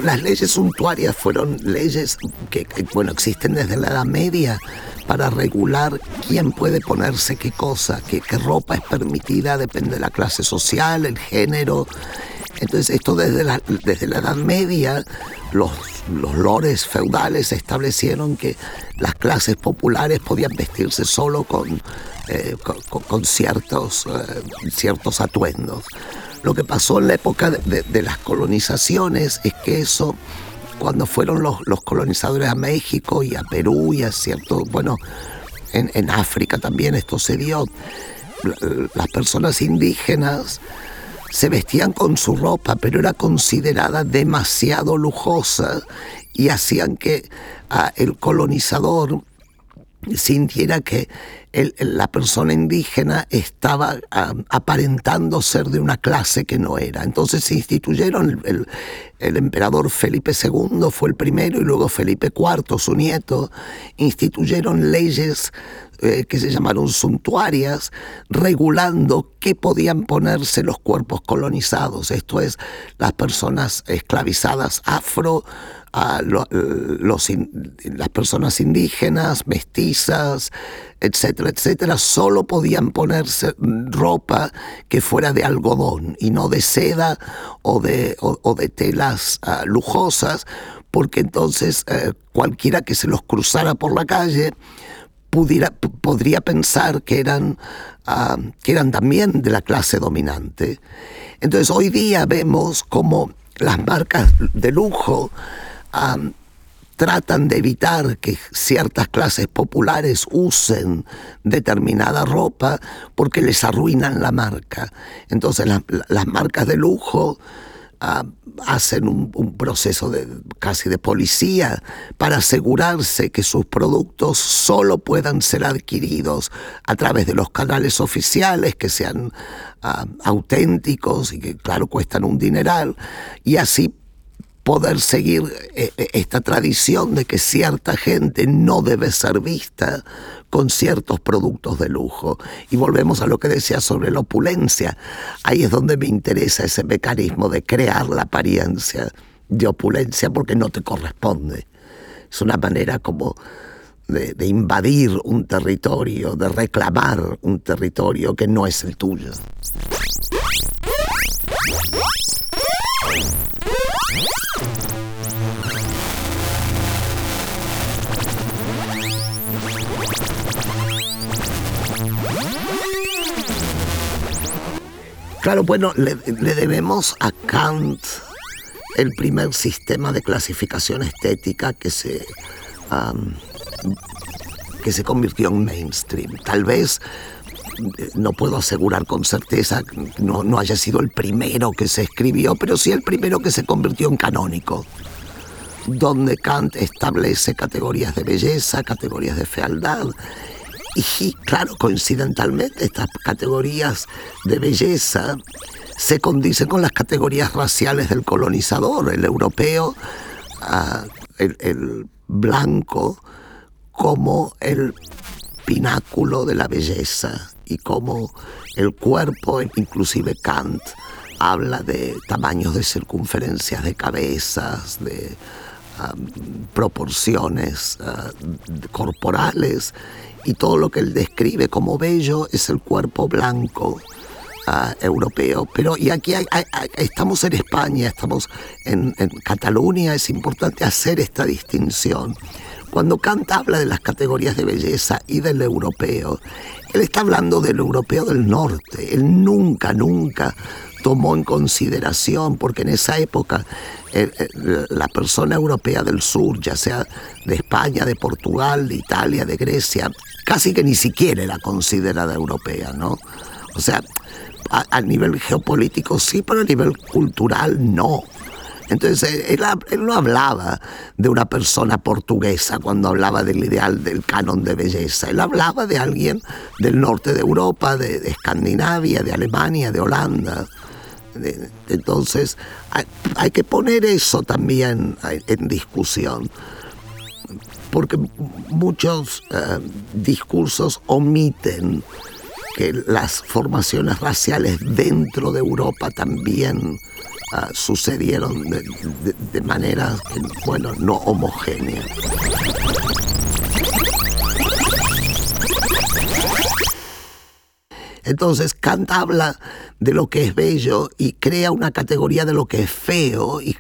Las leyes suntuarias fueron leyes que, bueno, existen desde la Edad Media para regular quién puede ponerse qué cosa, qué, ropa es permitida, depende de la clase social, el género. Entonces esto desde la, desde la Edad Media, los, los lores feudales establecieron que las clases populares podían vestirse solo con, eh, con, ciertos, eh, ciertos atuendos. Lo que pasó en la época de, las colonizaciones es que eso, cuando fueron los, los, colonizadores a México y a Perú y a cierto, bueno, en, en África también esto se dio, las personas indígenas se vestían con su ropa, pero era considerada demasiado lujosa y hacían que uh, el colonizador sintiera que la persona indígena estaba aparentando ser de una clase que no era. Entonces se instituyeron, el, el, emperador Felipe II fue el primero y luego Felipe IV, su nieto, instituyeron leyes eh, que se llamaron suntuarias, regulando qué podían ponerse los cuerpos colonizados, esto es, las personas esclavizadas afro, a lo, los, las personas indígenas, mestizas, etcétera, etcétera, solo podían ponerse ropa que fuera de algodón y no de seda o de, o, de telas uh, lujosas, porque entonces uh, cualquiera que se los cruzara por la calle pudiera, podría pensar que eran, uh, que eran también de la clase dominante. Entonces hoy día vemos como las marcas de lujo tratan de evitar que ciertas clases populares usen determinada ropa porque les arruinan la marca. Entonces la, las marcas de lujo hacen un, proceso de, casi de policía para asegurarse que sus productos solo puedan ser adquiridos a través de los canales oficiales que sean auténticos y que claro cuestan un dineral y así poder seguir eh, eh, esta tradición de que cierta gente no debe ser vista con ciertos productos de lujo. Y volvemos a lo que decía sobre la opulencia. Ahí es donde me interesa ese mecanismo de crear la apariencia de opulencia porque no te corresponde. Es una manera como de, de invadir un territorio, de reclamar un territorio que no es el tuyo. Claro, bueno, le, debemos a Kant el primer sistema de clasificación estética que se, que se convirtió en mainstream. Tal vez eh, no puedo asegurar con certeza no, no haya sido el primero que se escribió, pero sí el primero que se convirtió en canónico, donde Kant establece categorías de belleza, categorías de fealdad y claro, coincidentalmente estas categorías de belleza se condicen con las categorías raciales del colonizador, el europeo, uh, el, blanco, como el pináculo de la belleza y como el cuerpo, inclusive Kant, habla de tamaños de circunferencias de cabezas, de um, proporciones uh, corporales y todo lo que él describe como bello es el cuerpo blanco uh, europeo. Pero y aquí estamos en España, estamos en, en Cataluña, es importante hacer esta distinción cuando Kant habla de las categorías de belleza y del europeo, él está hablando del europeo del norte. Él nunca, nunca tomó en consideración, porque en esa época eh, eh, la persona europea del sur, ya sea de España, de Portugal, de Italia, de Grecia, casi que ni siquiera era considerada europea, ¿no? O sea, a, nivel geopolítico sí, pero a nivel cultural no. Entonces, él, no hablaba de una persona portuguesa cuando hablaba del ideal del canon de belleza. Él hablaba de alguien del norte de Europa, de Escandinavia, de Alemania, de Holanda. Entonces, hay, que poner eso también en discusión, porque muchos eh, discursos omiten que las formaciones raciales dentro de Europa también ah, sucedieron de manera, bueno, no homogénea. Entonces Kant habla de lo que es bello y crea una categoría de lo que es feo y,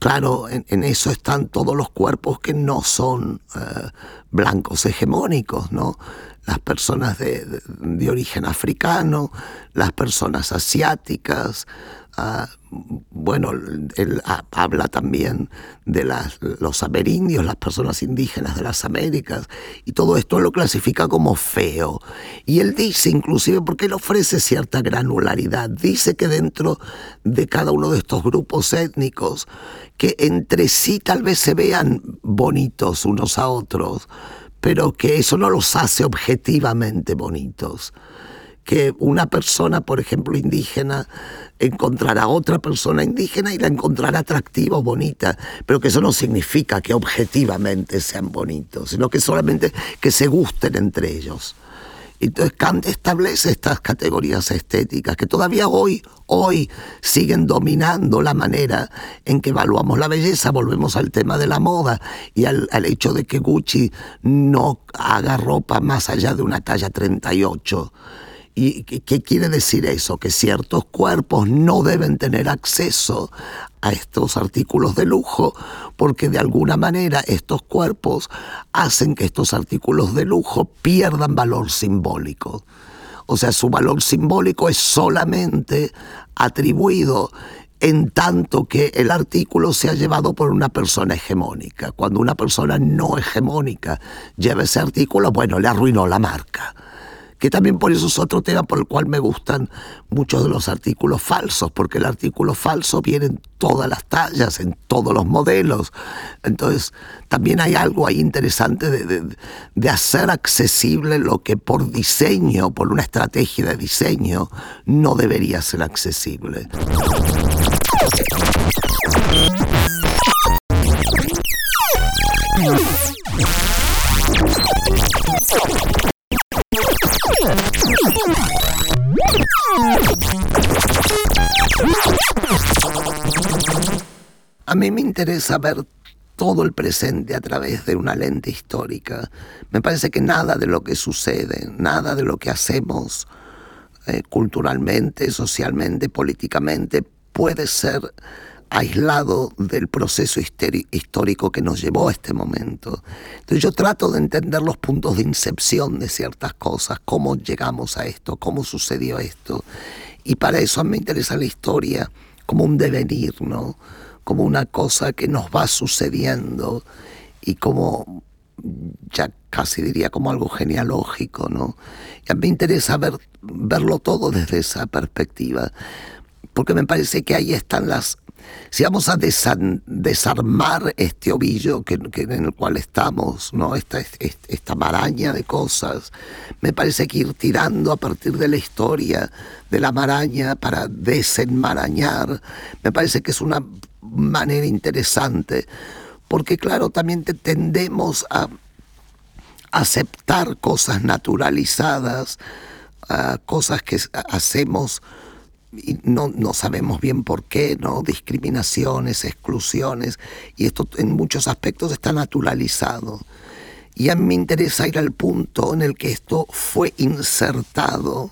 claro, en, eso están todos los cuerpos que no son eh, blancos hegemónicos, ¿no? Las personas de, origen africano, las personas asiáticas, bueno, él habla también de los amerindios, las personas indígenas de las Américas, y todo esto lo clasifica como feo. Y él dice, inclusive, porque él ofrece cierta granularidad, dice que dentro de cada uno de estos grupos étnicos, que entre sí tal vez se vean bonitos unos a otros, pero que eso no los hace objetivamente bonitos que una persona, por ejemplo, indígena, encontrará a otra persona indígena y la encontrará atractiva o bonita, pero que eso no significa que objetivamente sean bonitos, sino que solamente que se gusten entre ellos. Entonces Kant establece estas categorías estéticas que todavía hoy, hoy siguen dominando la manera en que evaluamos la belleza. Volvemos al tema de la moda y al, al hecho de que Gucci no haga ropa más allá de una talla 38 ¿Y qué quiere decir eso? Que ciertos cuerpos no deben tener acceso a estos artículos de lujo porque de alguna manera estos cuerpos hacen que estos artículos de lujo pierdan valor simbólico. O sea, su valor simbólico es solamente atribuido en tanto que el artículo sea llevado por una persona hegemónica. Cuando una persona no hegemónica lleva ese artículo, bueno, le arruinó la marca que también por eso es otro tema por el cual me gustan muchos de los artículos falsos, porque el artículo falso viene en todas las tallas, en todos los modelos. Entonces, también hay algo ahí interesante de, de hacer accesible lo que por diseño, por una estrategia de diseño, no debería ser accesible. A mí me interesa ver todo el presente a través de una lente histórica. Me parece que nada de lo que sucede, nada de lo que hacemos eh, culturalmente, socialmente, políticamente, puede ser aislado del proceso histórico que nos llevó a este momento. Entonces yo trato de entender los puntos de incepción de ciertas cosas, cómo llegamos a esto, cómo sucedió esto. Y para eso a mí me interesa la historia como un devenir, ¿no? Como una cosa que nos va sucediendo y como ya casi diría como algo genealógico, ¿no? Y a mí me interesa ver, verlo todo desde esa perspectiva, porque me parece que ahí están las si vamos a desarmar este ovillo que, en el cual estamos, ¿no? Esta, esta maraña de cosas, me parece que ir tirando a partir de la historia de la maraña para desenmarañar, me parece que es una manera interesante, porque claro, también tendemos a aceptar cosas naturalizadas, cosas que hacemos y no, no sabemos bien por qué, ¿no? Discriminaciones, exclusiones, y esto en muchos aspectos está naturalizado. Y a mí me interesa ir al punto en el que esto fue insertado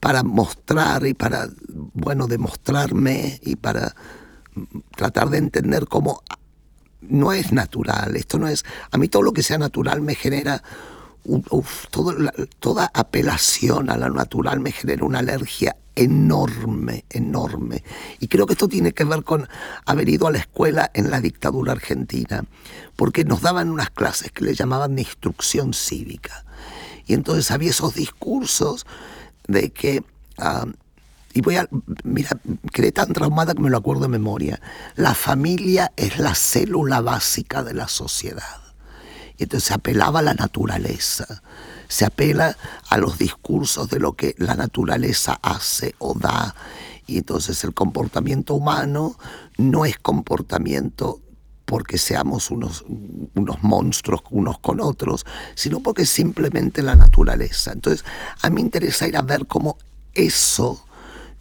para mostrar y para, bueno, demostrarme y para tratar de entender cómo no es natural, esto no es, a mí todo lo que sea natural me genera, toda apelación a lo natural me genera una alergia enorme, enorme. Y creo que esto tiene que ver con haber ido a la escuela en la dictadura argentina, porque nos daban unas clases que le llamaban instrucción cívica. Y entonces había esos discursos de que ah, y voy a, mira, quedé tan traumada que me lo acuerdo de memoria. La familia es la célula básica de la sociedad. Entonces se apelaba a la naturaleza, se apela a los discursos de lo que la naturaleza hace o da. Y entonces el comportamiento humano no es comportamiento porque seamos unos, unos monstruos unos con otros, sino porque es simplemente la naturaleza. Entonces, a mí me interesa ir a ver cómo eso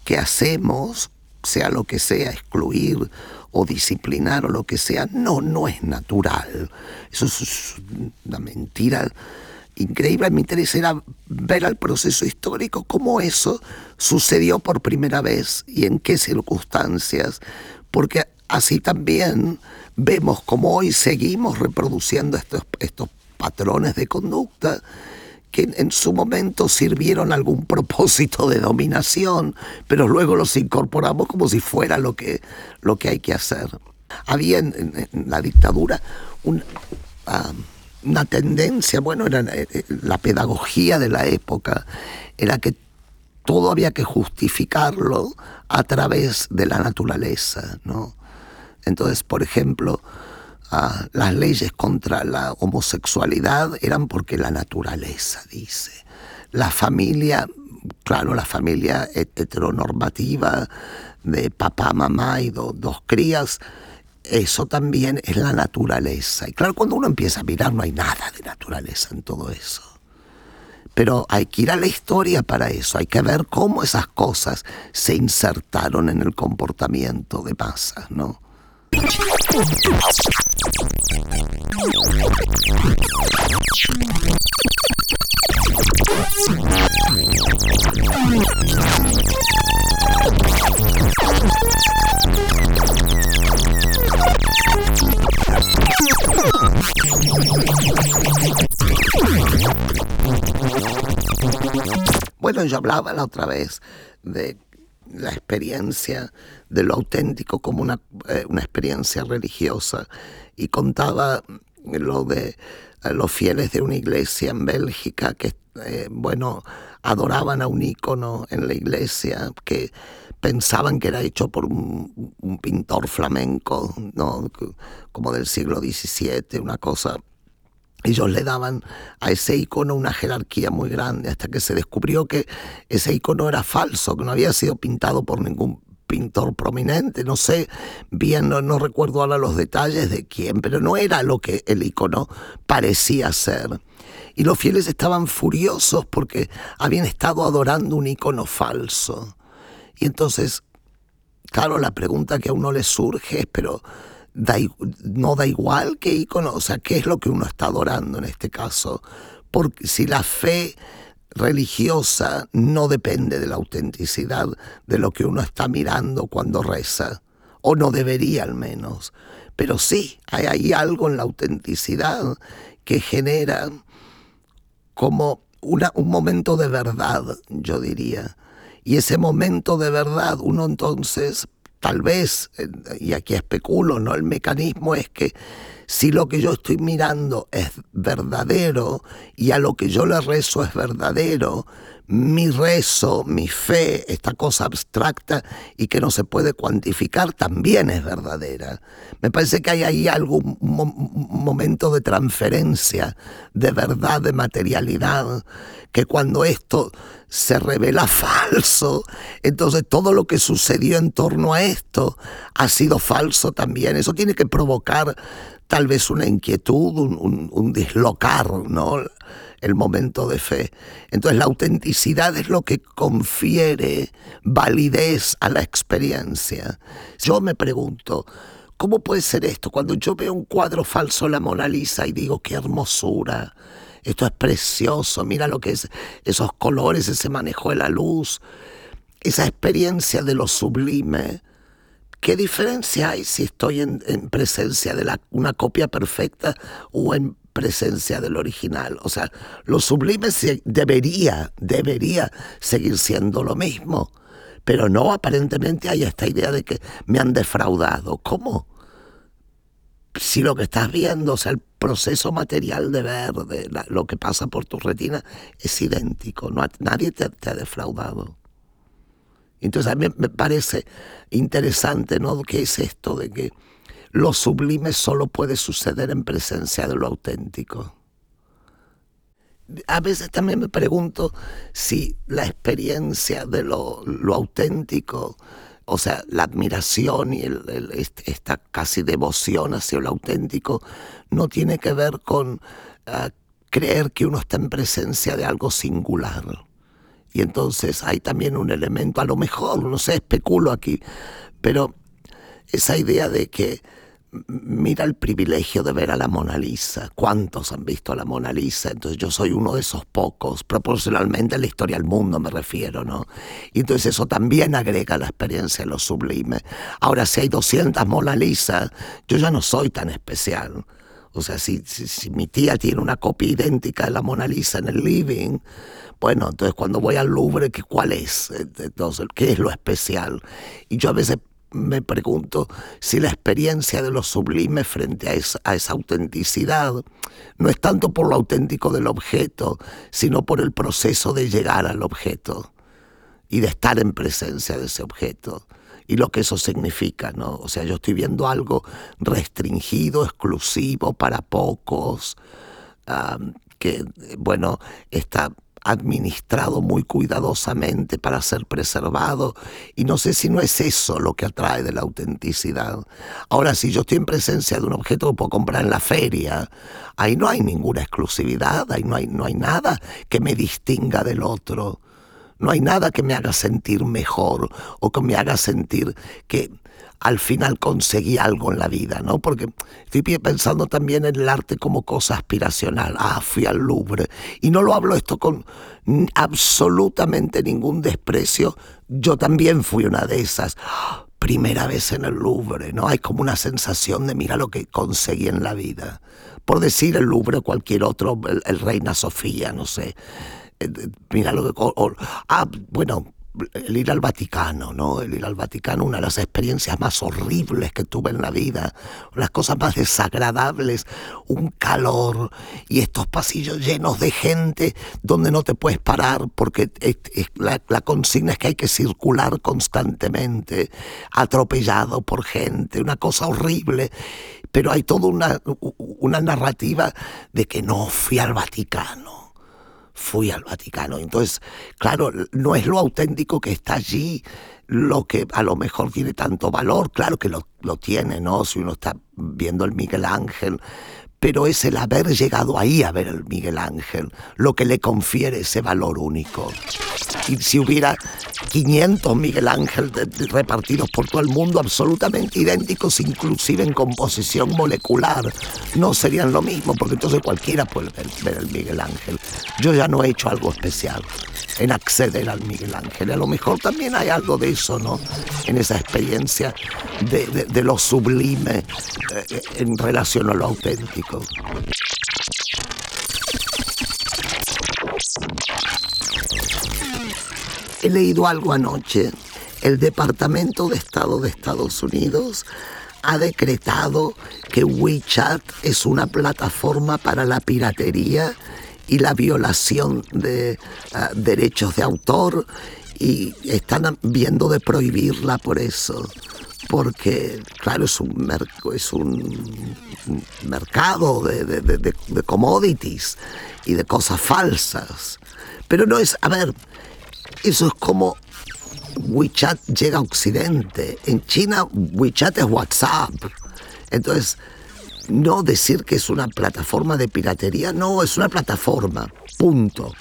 que hacemos, sea lo que sea, excluir o disciplinar o lo que sea, no, no es natural. Eso es una mentira increíble. Me interesa ver al proceso histórico, cómo eso sucedió por primera vez y en qué circunstancias, porque así también vemos cómo hoy seguimos reproduciendo estos, estos patrones de conducta que en su momento sirvieron algún propósito de dominación, pero luego los incorporamos como si fuera lo que, lo que hay que hacer. Había en, la dictadura una tendencia, bueno, era eh, eh, la pedagogía de la época, era que todo había que justificarlo a través de la naturaleza, ¿no? Entonces, por ejemplo, las leyes contra la homosexualidad eran porque la naturaleza dice. La familia, claro, la familia heteronormativa de papá, mamá y dos crías, eso también es la naturaleza. Y claro, cuando uno empieza a mirar no hay nada de naturaleza en todo eso. Pero hay que ir a la historia para eso, hay que ver cómo esas cosas se insertaron en el comportamiento de masas, ¿no? Bueno, yo hablaba la otra vez de la experiencia de lo auténtico como una, eh, una experiencia religiosa y contaba lo de eh, los fieles de una iglesia en Bélgica que, eh, bueno, adoraban a un ícono en la iglesia que pensaban que era hecho por un, un pintor flamenco, ¿no? como del siglo XVII, una cosa ellos le daban a ese icono una jerarquía muy grande hasta que se descubrió que ese icono era falso, que no había sido pintado por ningún pintor prominente, no sé bien, no, recuerdo ahora los detalles de quién, pero no era lo que el icono parecía ser. Y los fieles estaban furiosos porque habían estado adorando un icono falso. Y entonces, claro, la pregunta que a uno le surge es, pero no da igual qué icono, o sea, qué es lo que uno está adorando en este caso. Porque si la fe religiosa no depende de la autenticidad de lo que uno está mirando cuando reza, o no debería al menos. Pero sí, hay, algo en la autenticidad que genera como una, un momento de verdad, yo diría. Y ese momento de verdad, uno entonces tal vez, y aquí especulo, ¿no? El mecanismo es que si lo que yo estoy mirando es verdadero y a lo que yo le rezo es verdadero, mi rezo, mi fe, esta cosa abstracta y que no se puede cuantificar, también es verdadera. Me parece que hay ahí algún momento de transferencia, de verdad, de materialidad, que cuando esto se revela falso, entonces todo lo que sucedió en torno a esto ha sido falso también. Eso tiene que provocar tal vez una inquietud, un, un dislocar, ¿no? El momento de fe. Entonces la autenticidad es lo que confiere validez a la experiencia. Yo me pregunto, ¿cómo puede ser esto? Cuando yo veo un cuadro falso la Mona Lisa y digo, qué hermosura, esto es precioso, mira lo que es esos colores, ese manejo de la luz, esa experiencia de lo sublime, ¿qué diferencia hay si estoy en, presencia de una copia perfecta o en presencia del original? O sea, lo sublime debería, debería seguir siendo lo mismo. Pero no, aparentemente hay esta idea de que me han defraudado. ¿Cómo? Si lo que estás viendo, o sea, el proceso material de ver, de lo que pasa por tu retina, es idéntico. No, nadie te, te ha defraudado. Entonces a mí me parece interesante, ¿no? ¿Qué es esto de que lo sublime solo puede suceder en presencia de lo auténtico? A veces también me pregunto si la experiencia de lo, auténtico, o sea, la admiración y esta casi devoción hacia lo auténtico, no tiene que ver con ah, creer que uno está en presencia de algo singular y entonces hay también un elemento, a lo mejor, no sé, especulo aquí, pero esa idea de que mira el privilegio de ver a la Mona Lisa. ¿Cuántos han visto a la Mona Lisa? Entonces yo soy uno de esos pocos, proporcionalmente en la historia del mundo me refiero, ¿no? Y entonces eso también agrega la experiencia de lo sublime. Ahora, si hay 200 Mona Lisa, yo ya no soy tan especial. O sea, si, si mi tía tiene una copia idéntica de la Mona Lisa en el living, bueno, entonces cuando voy al Louvre, ¿qué, ¿cuál es? Entonces, ¿qué es lo especial? Y yo a veces me pregunto si la experiencia de lo sublime frente a esa, esa, autenticidad no es tanto por lo auténtico del objeto, sino por el proceso de llegar al objeto y de estar en presencia de ese objeto y lo que eso significa, ¿no? O sea, yo estoy viendo algo restringido, exclusivo para pocos, que, bueno, está administrado muy cuidadosamente para ser preservado y no sé si no es eso lo que atrae de la autenticidad. Ahora, si yo estoy en presencia de un objeto que puedo comprar en la feria, ahí no hay ninguna exclusividad, ahí no hay, no hay nada que me distinga del otro. No hay nada que me haga sentir mejor o que me haga sentir que al final conseguí algo en la vida, ¿no? Porque estoy pensando también en el arte como cosa aspiracional. Ah, fui al Louvre. Y no lo hablo esto con absolutamente ningún desprecio. Yo también fui una de esas. Primera vez en el Louvre, ¿no? Hay como una sensación de mira lo que conseguí en la vida. Por decir el Louvre o cualquier otro, el, Reina Sofía, no sé. Eh, mira lo que... ah, bueno, el ir al Vaticano, ¿no? El ir al Vaticano, una de las experiencias más horribles que tuve en la vida, las cosas más desagradables, un calor y estos pasillos llenos de gente donde no te puedes parar porque la, la, consigna es que hay que circular constantemente, atropellado por gente, una cosa horrible. Pero hay toda una, una narrativa de que no fui al Vaticano fui al Vaticano. Entonces, claro, no es lo auténtico que está allí lo que a lo mejor tiene tanto valor, claro que lo, lo tiene, ¿no? Si uno está viendo el Miguel Ángel, pero es el haber llegado ahí a ver el Miguel Ángel lo que le confiere ese valor único. Y si hubiera 500 Miguel Ángel repartidos por todo el mundo, absolutamente idénticos, inclusive en composición molecular, no serían lo mismo, porque entonces cualquiera puede ver, el Miguel Ángel. Yo ya no he hecho algo especial en acceder al Miguel Ángel. A lo mejor también hay algo de eso, ¿no? En esa experiencia de, lo sublime eh, en relación a lo auténtico. He leído algo anoche. El Departamento de Estado de Estados Unidos ha decretado que WeChat es una plataforma para la piratería y la violación de ah, derechos de autor y están viendo de prohibirla por eso porque claro es un es un mercado de, de, commodities y de cosas falsas pero no es a ver eso es como WeChat llega a Occidente. En China WeChat es WhatsApp. Entonces, no decir que es una plataforma de piratería, no, es una plataforma, punto.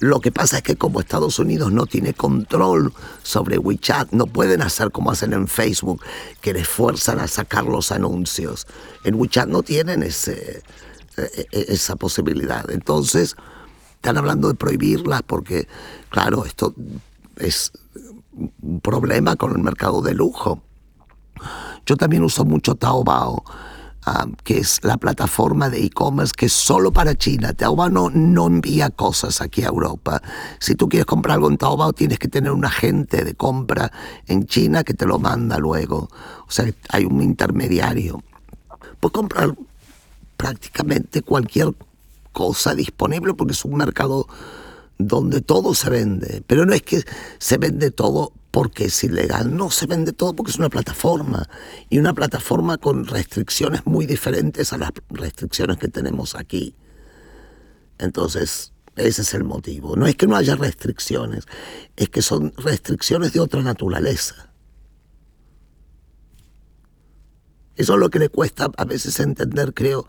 Lo que pasa es que como Estados Unidos no tiene control sobre WeChat, no pueden hacer como hacen en Facebook, que les fuerzan a sacar los anuncios. En WeChat no tienen ese, e, e, esa posibilidad. Entonces, están hablando de prohibirlas porque, claro, esto es un problema con el mercado de lujo. Yo también uso mucho Taobao, ah, que es la plataforma de e-commerce que es solo para China. Taobao no, no envía cosas aquí a Europa. Si tú quieres comprar algo en Taobao, tienes que tener un agente de compra en China que te lo manda luego. O sea, hay un intermediario. Puedes comprar prácticamente cualquier cosa disponible porque es un mercado donde todo se vende. Pero no es que se vende todo porque es ilegal, no se vende todo porque es una plataforma y una plataforma con restricciones muy diferentes a las restricciones que tenemos aquí. Entonces, ese es el motivo. No es que no haya restricciones, es que son restricciones de otra naturaleza. Eso es lo que le cuesta a veces entender, creo,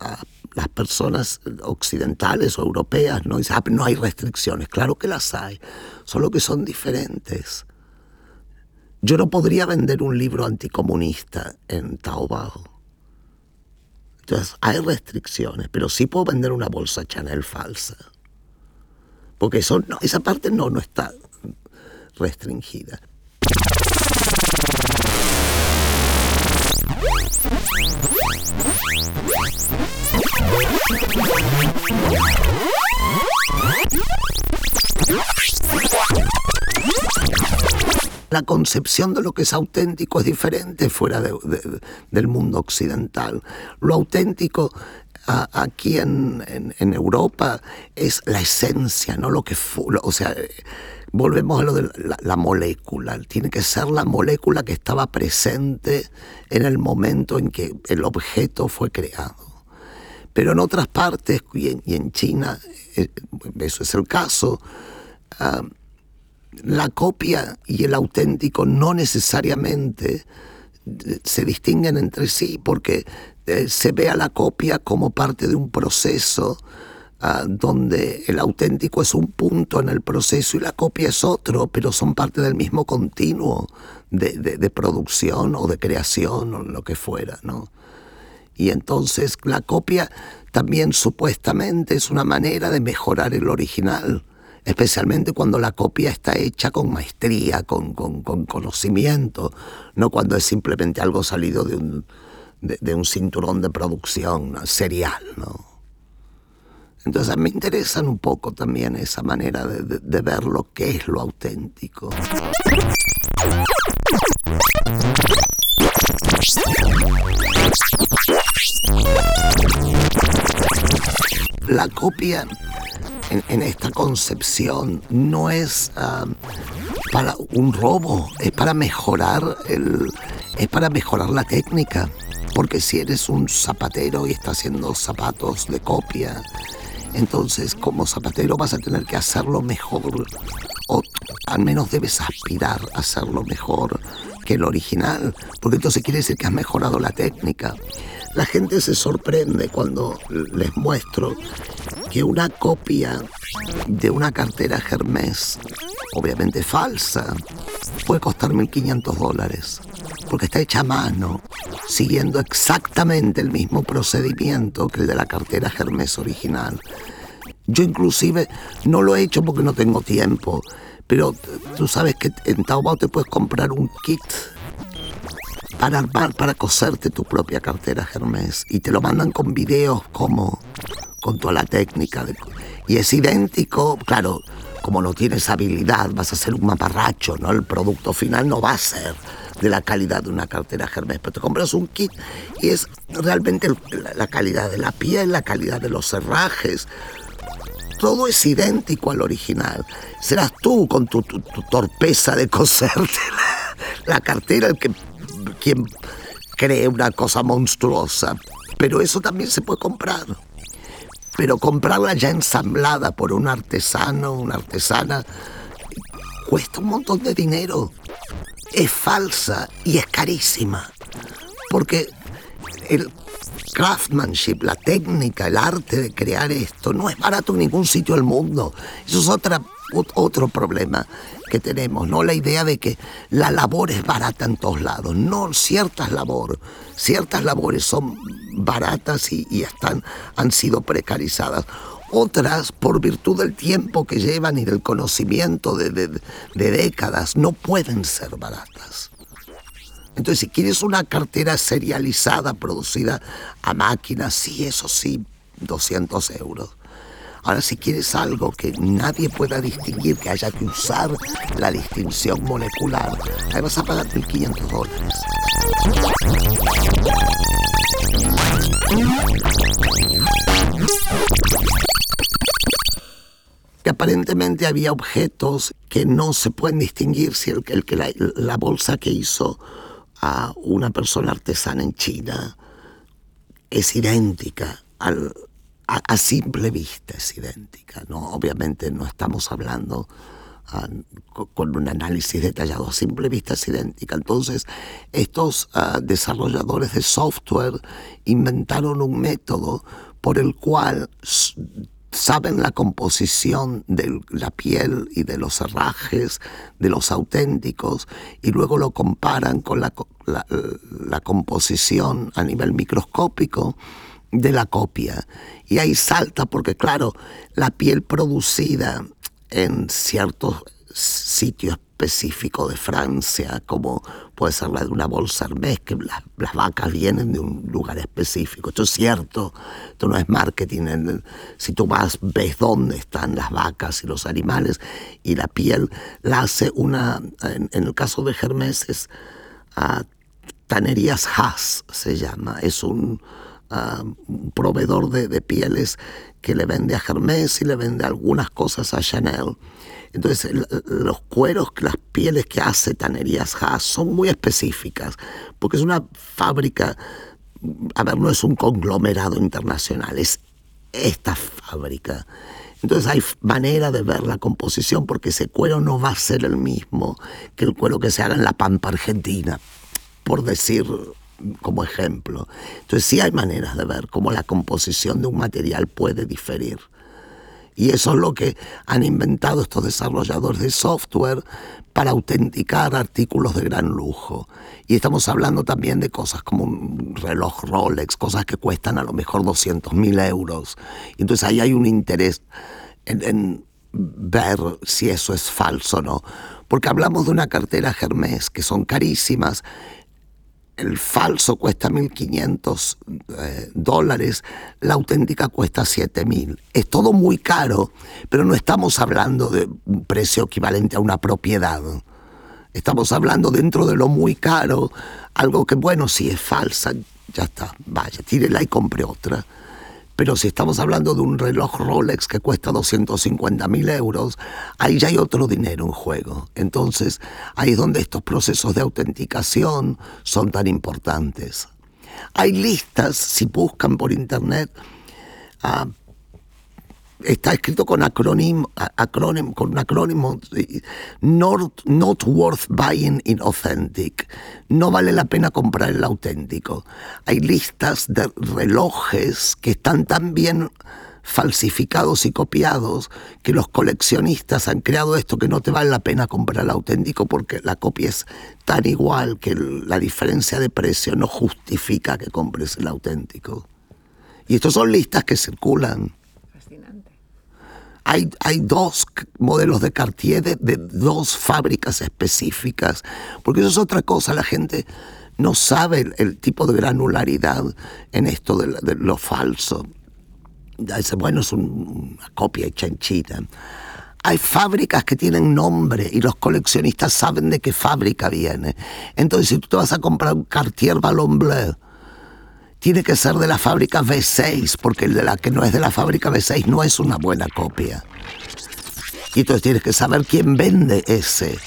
a, las personas occidentales o europeas. ¿no? Ah, no hay restricciones. Claro que las hay, solo que son diferentes. Yo no podría vender un libro anticomunista en Taobao. Entonces, hay restricciones, pero sí puedo vender una bolsa Chanel falsa. Porque eso, no, esa parte no, no está restringida. La concepción de lo que es auténtico es diferente fuera del mundo occidental. Lo auténtico aquí en, Europa es la esencia, no lo que fue, o sea, volvemos a lo de la, molécula. Tiene que ser la molécula que estaba presente en el momento en que el objeto fue creado. Pero en otras partes, y en, China, eh, eso es el caso, ah, la copia y el auténtico no necesariamente eh, se distinguen entre sí porque eh, se ve a la copia como parte de un proceso Ah, donde el auténtico es un punto en el proceso y la copia es otro, pero son parte del mismo continuo de, producción o de creación o lo que fuera, ¿no? Y entonces la copia también supuestamente es una manera de mejorar el original, especialmente cuando la copia está hecha con maestría, con, conocimiento, no cuando es simplemente algo salido de un, de, un cinturón de producción serial, ¿no? Entonces me interesan un poco también esa manera de, ver lo que es lo auténtico. La copia en, esta concepción no es ah, para un robo, es para mejorar el, es para mejorar la técnica. Porque si eres un zapatero y estás haciendo zapatos de copia, entonces, como zapatero vas a tener que hacerlo mejor, o al menos debes aspirar a hacerlo mejor que el original, porque entonces quiere decir que has mejorado la técnica. La gente se sorprende cuando les muestro que una copia de una cartera Hermes, obviamente falsa, puede costar 1.500 dólares, porque está hecha a mano, siguiendo exactamente el mismo procedimiento que el de la cartera Hermes original. Yo inclusive no lo he hecho porque no tengo tiempo, pero tú sabes que en Taobao te puedes comprar un kit para armar, para coserte tu propia cartera Hermes y te lo mandan con videos como con toda la técnica y es idéntico, claro, como no tienes habilidad vas a ser un maparracho, ¿no? El producto final no va a ser de la calidad de una cartera Hermes, pero te compras un kit y es realmente la calidad de la piel, la calidad de los herrajes, todo es idéntico al original. Serás tú con tu, torpeza de coserte la, cartera el que quien cree una cosa monstruosa. Pero eso también se puede comprar. Pero comprarla ya ensamblada por un artesano, una artesana, cuesta un montón de dinero. Es falsa y es carísima. Porque el craftsmanship, la técnica, el arte de crear esto, no es barato en ningún sitio del mundo. Eso es otra, otro problema que tenemos, ¿no? La idea de que la labor es barata en todos lados. No, ciertas labores, ciertas labores son baratas y, están, han sido precarizadas. Otras, por virtud del tiempo que llevan y del conocimiento de décadas, no pueden ser baratas. Entonces, si quieres una cartera serializada, producida a máquina, sí, eso sí, 200 euros. Ahora, si quieres algo que nadie pueda distinguir, que haya que usar la distinción molecular, ahí vas a pagar 1.500 dólares. Que aparentemente había objetos que no se pueden distinguir si el, que la, bolsa que hizo a una persona artesana en China es idéntica al, a, simple vista es idéntica, ¿no? Obviamente no estamos hablando ah, con un análisis detallado, a simple vista es idéntica. Entonces, estos ah, desarrolladores de software inventaron un método por el cual saben la composición de la piel y de los herrajes de los auténticos y luego lo comparan con la, la composición a nivel microscópico de la copia. Y ahí salta porque, claro, la piel producida en ciertos sitios específicos de Francia, como puede ser la de una bolsa Hermès, que las, vacas vienen de un lugar específico. Esto es cierto, esto no es marketing. Si tú vas, ves dónde están las vacas y los animales, y la piel la hace una, en, el caso de Hermès es uh, Tanerías Haas, se llama, es un un proveedor de, pieles que le vende a Hermès y le vende algunas cosas a Chanel. Entonces, los cueros, las pieles que hace Tanerías Haas son muy específicas, porque es una fábrica, a ver, no es un conglomerado internacional, es esta fábrica. Entonces hay manera de ver la composición porque ese cuero no va a ser el mismo que el cuero que se haga en la Pampa Argentina, por decir como ejemplo. Entonces sí hay maneras de ver cómo la composición de un material puede diferir. Y eso es lo que han inventado estos desarrolladores de software para autenticar artículos de gran lujo. Y estamos hablando también de cosas como un reloj Rolex, cosas que cuestan a lo mejor 200 mil euros. Entonces ahí hay un interés en, en ver si eso es falso o no. Porque hablamos de una cartera Hermes que son carísimas el falso cuesta 1.500 eh, dólares, la auténtica cuesta 7.000. Es todo muy caro, pero no estamos hablando de un precio equivalente a una propiedad. Estamos hablando dentro de lo muy caro, algo que, bueno, si es falsa, ya está, vaya, tírela y compre otra. Pero si estamos hablando de un reloj Rolex que cuesta 250 mil euros, ahí ya hay otro dinero en juego. Entonces, ahí es donde estos procesos de autenticación son tan importantes. Hay listas, si buscan por internet, ah, está escrito con acrónimo, acrónimo, con acrónimo not, not worth buying in authentic. No vale la pena comprar el auténtico. Hay listas de relojes que están tan bien falsificados y copiados que los coleccionistas han creado esto que no te vale la pena comprar el auténtico porque la copia es tan igual que la diferencia de precio no justifica que compres el auténtico. Y estos son listas que circulan. Hay, dos modelos de Cartier de, dos fábricas específicas, porque eso es otra cosa, la gente no sabe el, tipo de granularidad en esto de, lo falso. Dice, bueno, es una copia hecha en China. Hay fábricas que tienen nombre y los coleccionistas saben de qué fábrica viene. Entonces, si tú te vas a comprar un Cartier Ballon Bleu, tiene que ser de la fábrica V6, porque el de la que no es de la fábrica V6 no es una buena copia. Y entonces tienes que saber quién vende ese.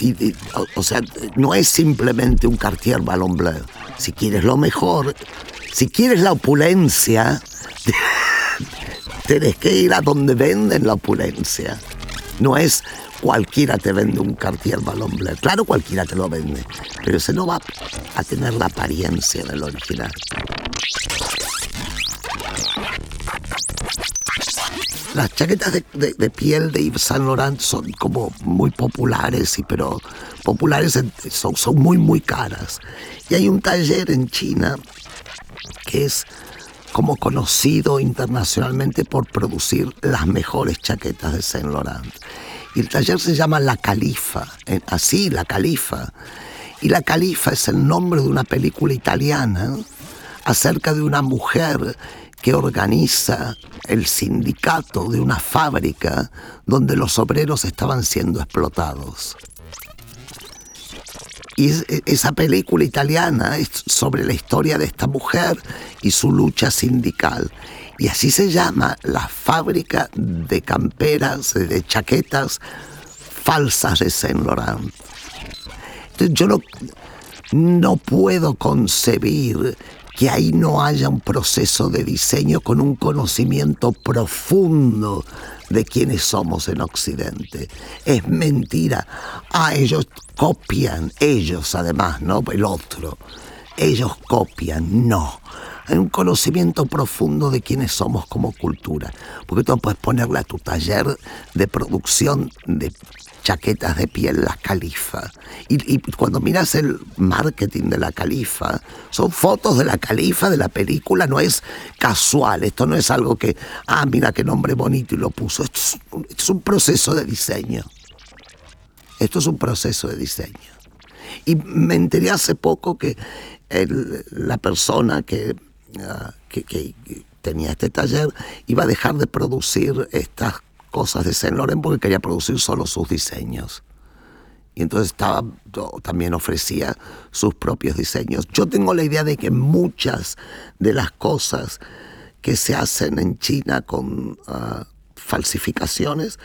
Y, o, sea, no es simplemente un Cartier Ballon Bleu. Si quieres lo mejor, si quieres la opulencia, tienes que ir a donde venden la opulencia. No es cualquiera te vende un Cartier Ballon Bleu. Claro, cualquiera te lo vende, pero ese no va a tener la apariencia del original. Las chaquetas de, piel de Yves Saint Laurent son como muy populares, pero populares son, son muy, muy caras. Y hay un taller en China que es como conocido internacionalmente por producir las mejores chaquetas de Saint Laurent. Y el taller se llama La Califa, así, La Califa. Y La Califa es el nombre de una película italiana acerca de una mujer que organiza el sindicato de una fábrica donde los obreros estaban siendo explotados. Y esa película italiana es sobre la historia de esta mujer y su lucha sindical. Y así se llama la fábrica de camperas, de chaquetas falsas de Saint Laurent. Yo no, no puedo concebir que ahí no haya un proceso de diseño con un conocimiento profundo de quiénes somos en Occidente. Es mentira. Ah, ellos copian, ellos además, ¿no? El otro. Ellos copian, no. Hay un conocimiento profundo de quiénes somos como cultura. Porque tú puedes ponerle a tu taller de producción de chaquetas de piel La Califa. Y, cuando miras el marketing de La Califa, son fotos de La Califa, de la película, no es casual, esto no es algo que, ah, mira qué nombre bonito y lo puso, esto es, un proceso de diseño. Esto es un proceso de diseño. Y me enteré hace poco que la persona que, que, que tenía este taller iba a dejar de producir estas cosas de Saint Laurent porque quería producir solo sus diseños. Y entonces estaba, también ofrecía sus propios diseños. Yo tengo la idea de que muchas de las cosas que se hacen en China con ah, falsificaciones,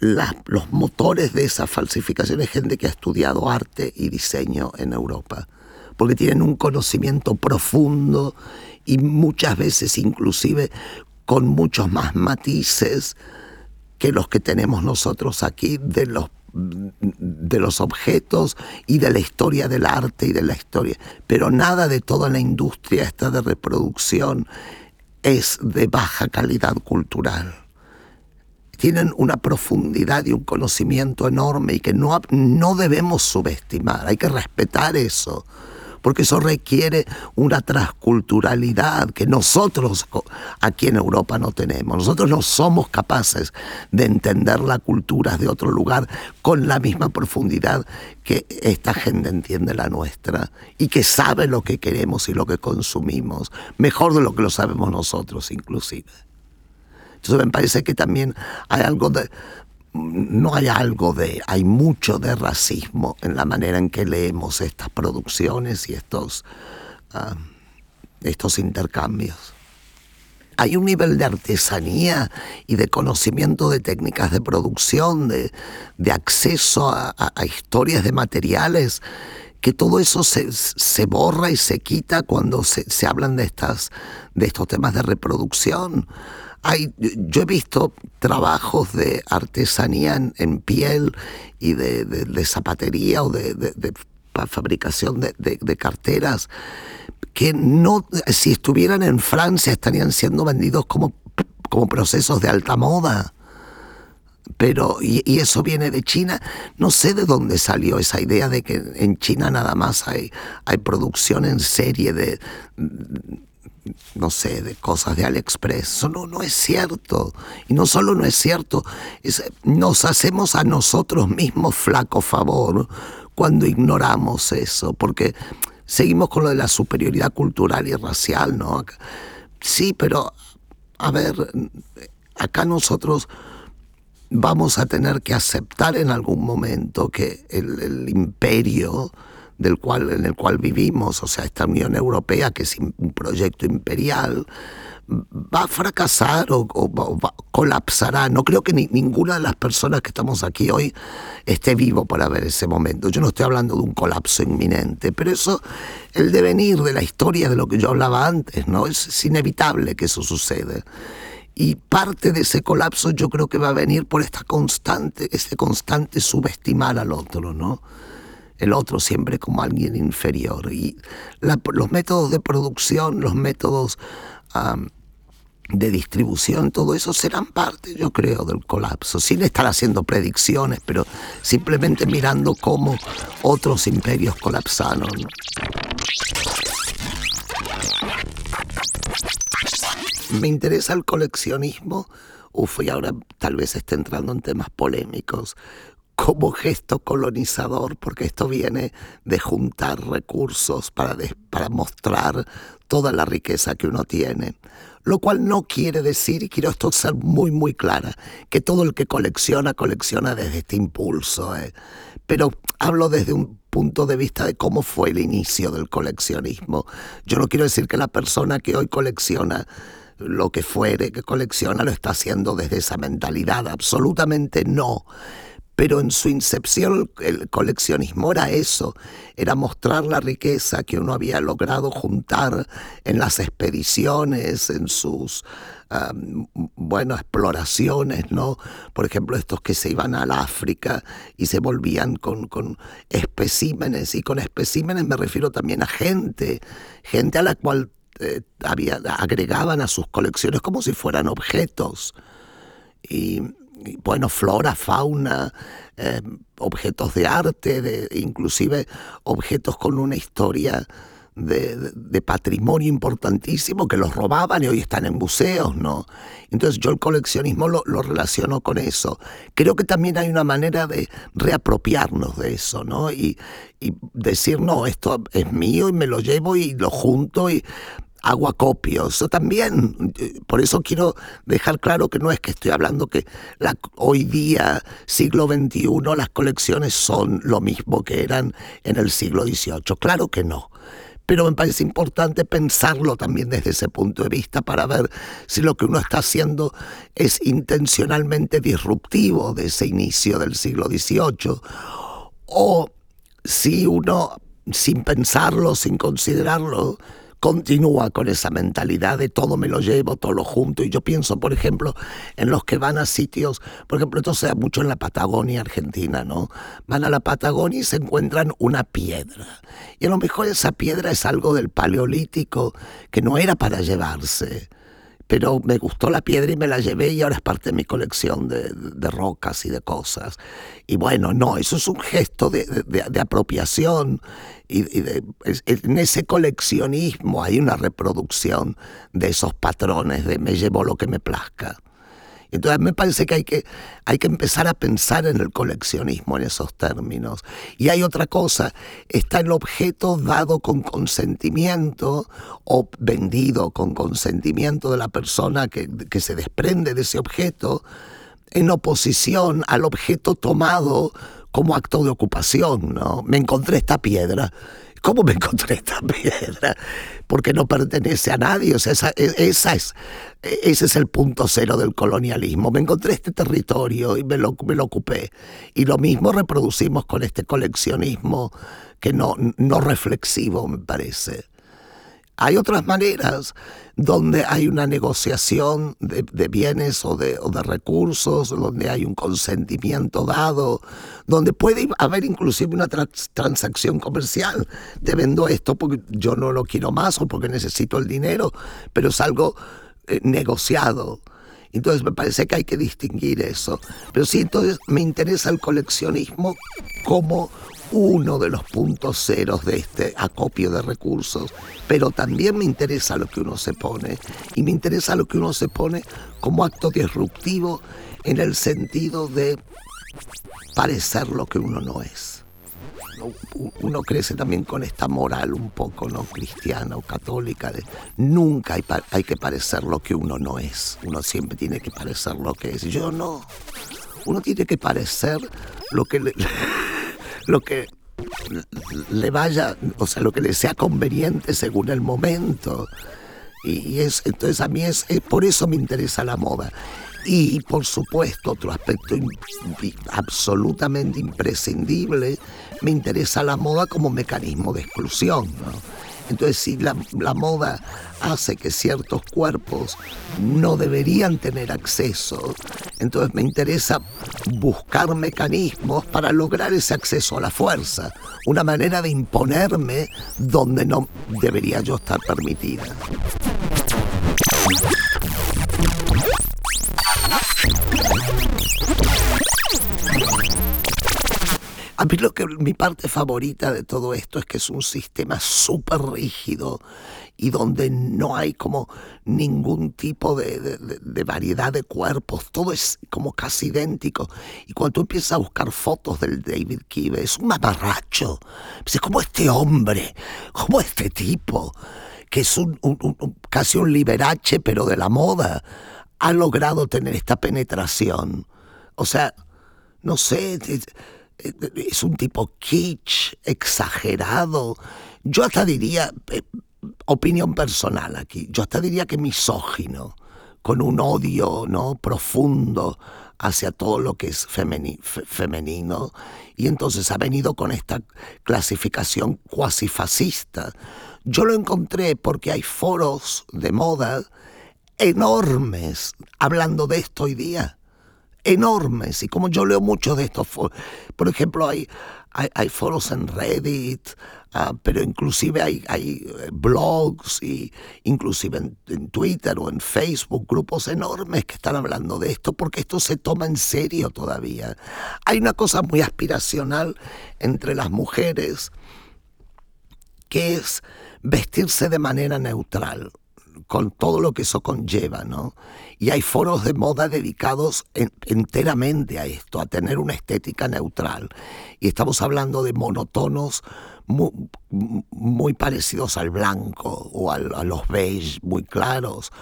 los motores de esas falsificaciones, gente que ha estudiado arte y diseño en Europa, porque tienen un conocimiento profundo y muchas veces inclusive con muchos más matices que los que tenemos nosotros aquí de los de los objetos y de la historia del arte y de la historia. Pero nada de toda la industria esta de reproducción es de baja calidad cultural. Tienen una profundidad y un conocimiento enorme y que no, no debemos subestimar, hay que respetar eso porque eso requiere una transculturalidad que nosotros aquí en Europa no tenemos. Nosotros no somos capaces de entender la cultura de otro lugar con la misma profundidad que esta gente entiende la nuestra y que sabe lo que queremos y lo que consumimos, mejor de lo que lo sabemos nosotros inclusive. Entonces me parece que también hay algo de, no hay algo de, hay mucho de racismo en la manera en que leemos estas producciones y estos, ah, estos intercambios. Hay un nivel de artesanía y de conocimiento de técnicas de producción, de, acceso a, historias de materiales, que todo eso se, borra y se quita cuando se, se hablan de, estas, de estos temas de reproducción yo he visto trabajos de artesanía en, piel y de, zapatería o de, fabricación de, carteras que no, si estuvieran en Francia estarían siendo vendidos como, como procesos de alta moda. Pero, y, y, eso viene de China, no sé de dónde salió esa idea de que en China nada más hay, hay producción en serie de, no sé, de cosas de AliExpress. Eso no, no es cierto. Y no solo no es cierto, nos hacemos a nosotros mismos flaco favor cuando ignoramos eso, porque seguimos con lo de la superioridad cultural y racial, ¿no? Sí, pero, a ver, acá nosotros vamos a tener que aceptar en algún momento que el imperio del cual, en el cual vivimos, o sea, esta Unión Europea, que es un proyecto imperial, va a fracasar o, colapsará. No creo que ninguna de las personas que estamos aquí hoy esté vivo para ver ese momento. Yo no estoy hablando de un colapso inminente, pero eso, el devenir de la historia de lo que yo hablaba antes, ¿no? Es, es inevitable que eso suceda. Y parte de ese colapso yo creo que va a venir por esta constante, este constante subestimar al otro, ¿no? El otro siempre como alguien inferior. Y los métodos de producción, los métodos de distribución, todo eso serán parte, yo creo, del colapso, sin estar haciendo predicciones, pero simplemente mirando cómo otros imperios colapsaron. Me interesa el coleccionismo, uf, y ahora tal vez esté entrando en temas polémicos, como gesto colonizador, porque esto viene de juntar recursos para, para mostrar toda la riqueza que uno tiene. Lo cual no quiere decir, y quiero esto ser muy, muy clara, que todo el que colecciona, colecciona desde este impulso. ¿eh? Pero hablo desde un punto de vista de cómo fue el inicio del coleccionismo. Yo no quiero decir que la persona que hoy colecciona lo que fuere que colecciona lo está haciendo desde esa mentalidad, absolutamente no pero en su incepción el coleccionismo era eso, era mostrar la riqueza que uno había logrado juntar en las expediciones, en sus bueno, exploraciones, ¿no? Por ejemplo, estos que se iban al África y se volvían con, con especímenes, y con especímenes me refiero también a gente, gente a la cual eh, había, agregaban a sus colecciones como si fueran objetos. Y bueno, flora, fauna, eh, objetos de arte, de, inclusive objetos con una historia de, patrimonio importantísimo que los robaban y hoy están en museos, ¿no? Entonces yo el coleccionismo lo, relaciono con eso. Creo que también hay una manera de reapropiarnos de eso, ¿no? Y, y decir, no, esto es mío y me lo llevo y lo junto y hago acopio. Eso también, por eso quiero dejar claro que no es que estoy hablando que hoy día, siglo XXI, las colecciones son lo mismo que eran en el siglo XVIII. Claro que no. Pero me parece importante pensarlo también desde ese punto de vista para ver si lo que uno está haciendo es intencionalmente disruptivo de ese inicio del siglo XVIII o si uno, sin pensarlo, sin considerarlo, continúa con esa mentalidad de todo me lo llevo, todo lo junto. Y yo pienso, por ejemplo, en los que van a sitios, por ejemplo, esto se mucho en la Patagonia Argentina, ¿no? Van a la Patagonia y se encuentran una piedra. Y a lo mejor esa piedra es algo del Paleolítico que no era para llevarse pero me gustó la piedra y me la llevé y ahora es parte de mi colección de, rocas y de cosas. Y bueno, no, eso es un gesto de, apropiación y, en ese coleccionismo hay una reproducción de esos patrones de me llevo lo que me plazca. Entonces me parece que hay, que hay que empezar a pensar en el coleccionismo en esos términos. Y hay otra cosa, está el objeto dado con consentimiento o vendido con consentimiento de la persona que, que se desprende de ese objeto en oposición al objeto tomado como acto de ocupación, ¿no? Me encontré esta piedra ¿Cómo me encontré esta piedra? Porque no pertenece a nadie. O sea, esa, e, esa es, e, ese es el punto cero del colonialismo. Me encontré este territorio y me lo, me lo ocupé. Y lo mismo reproducimos con este coleccionismo que no, no reflexivo, me parece. Hay otras maneras donde hay una negociación de, bienes o de, recursos, donde hay un consentimiento dado, donde puede haber inclusive una transacción comercial. Te vendo esto porque yo no lo quiero más o porque necesito el dinero, pero es algo eh, negociado. Entonces me parece que hay que distinguir eso. Pero sí, entonces me interesa el coleccionismo como uno de los puntos ceros de este acopio de recursos, pero también me interesa lo que uno se pone y me interesa lo que uno se pone como acto disruptivo en el sentido de parecer lo que uno no es. Uno crece también con esta moral un poco no cristiana o católica de nunca hay, hay que parecer lo que uno no es. Uno siempre tiene que parecer lo que es. Yo no. Uno tiene que parecer lo que le, lo que le vaya, o sea, lo que le sea conveniente según el momento. Y es, entonces a mí es, por eso me interesa la moda. Y por supuesto, otro aspecto absolutamente imprescindible, me interesa la moda como mecanismo de exclusión. Entonces, si la, moda hace que ciertos cuerpos no deberían tener acceso, entonces me interesa buscar mecanismos para lograr ese acceso a la fuerza, una manera de imponerme donde no debería yo estar permitida. A mí lo que mi parte favorita de todo esto es que es un sistema súper rígido y donde no hay como ningún tipo de, variedad de cuerpos, todo es como casi idéntico. Y cuando empiezas a buscar fotos del David Kive, es un mamarracho. Es como este hombre, como este tipo, que es un, casi un liberache, pero de la moda, ha logrado tener esta penetración. O sea, no sé, es un tipo kitsch, exagerado. Yo hasta diría, eh, opinión personal aquí, yo hasta diría que misógino, con un odio ¿no? profundo hacia todo lo que es femenino, y entonces ha venido con esta clasificación cuasi fascista. Yo lo encontré porque hay foros de moda enormes hablando de esto hoy día enormes. Y como yo leo mucho de estos foros, por ejemplo, hay, hay, foros en Reddit, ah, pero inclusive hay, eh, blogs y inclusive en, en, Twitter o en Facebook, grupos enormes que están hablando de esto, porque esto se toma en serio todavía. Hay una cosa muy aspiracional entre las mujeres que es vestirse de manera neutral con todo lo que eso conlleva, ¿no? Y hay foros de moda dedicados enteramente a esto, a tener una estética neutral. Y estamos hablando de monotonos muy, parecidos al blanco o a los beige muy claros.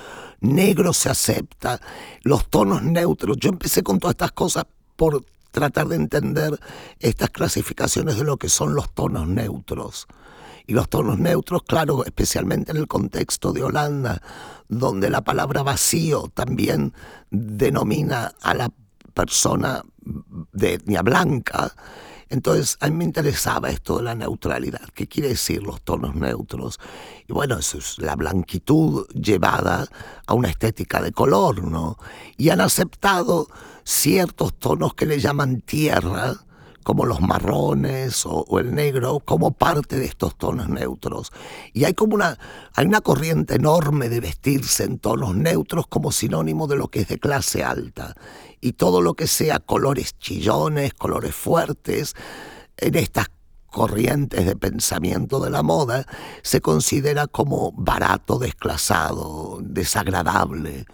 Negro se acepta, los tonos neutros. Yo empecé con todas estas cosas por tratar de entender estas clasificaciones de lo que son los tonos neutros y los tonos neutros, claro, especialmente en el contexto de Holanda, donde la palabra vacío también denomina a la persona de etnia blanca. Entonces, a mí me interesaba esto de la neutralidad. ¿Qué quiere decir los tonos neutros? Y bueno, eso es la blanquitud llevada a una estética de color, ¿no? Y han aceptado ciertos tonos que le llaman tierra, como los marrones o, el negro como parte de estos tonos neutros. Y hay como una, hay una corriente enorme de vestirse en tonos neutros como sinónimo de lo que es de clase alta. Y todo lo que sea colores chillones, colores fuertes, en estas corrientes de pensamiento de la moda, se considera como barato, desclasado, desagradable.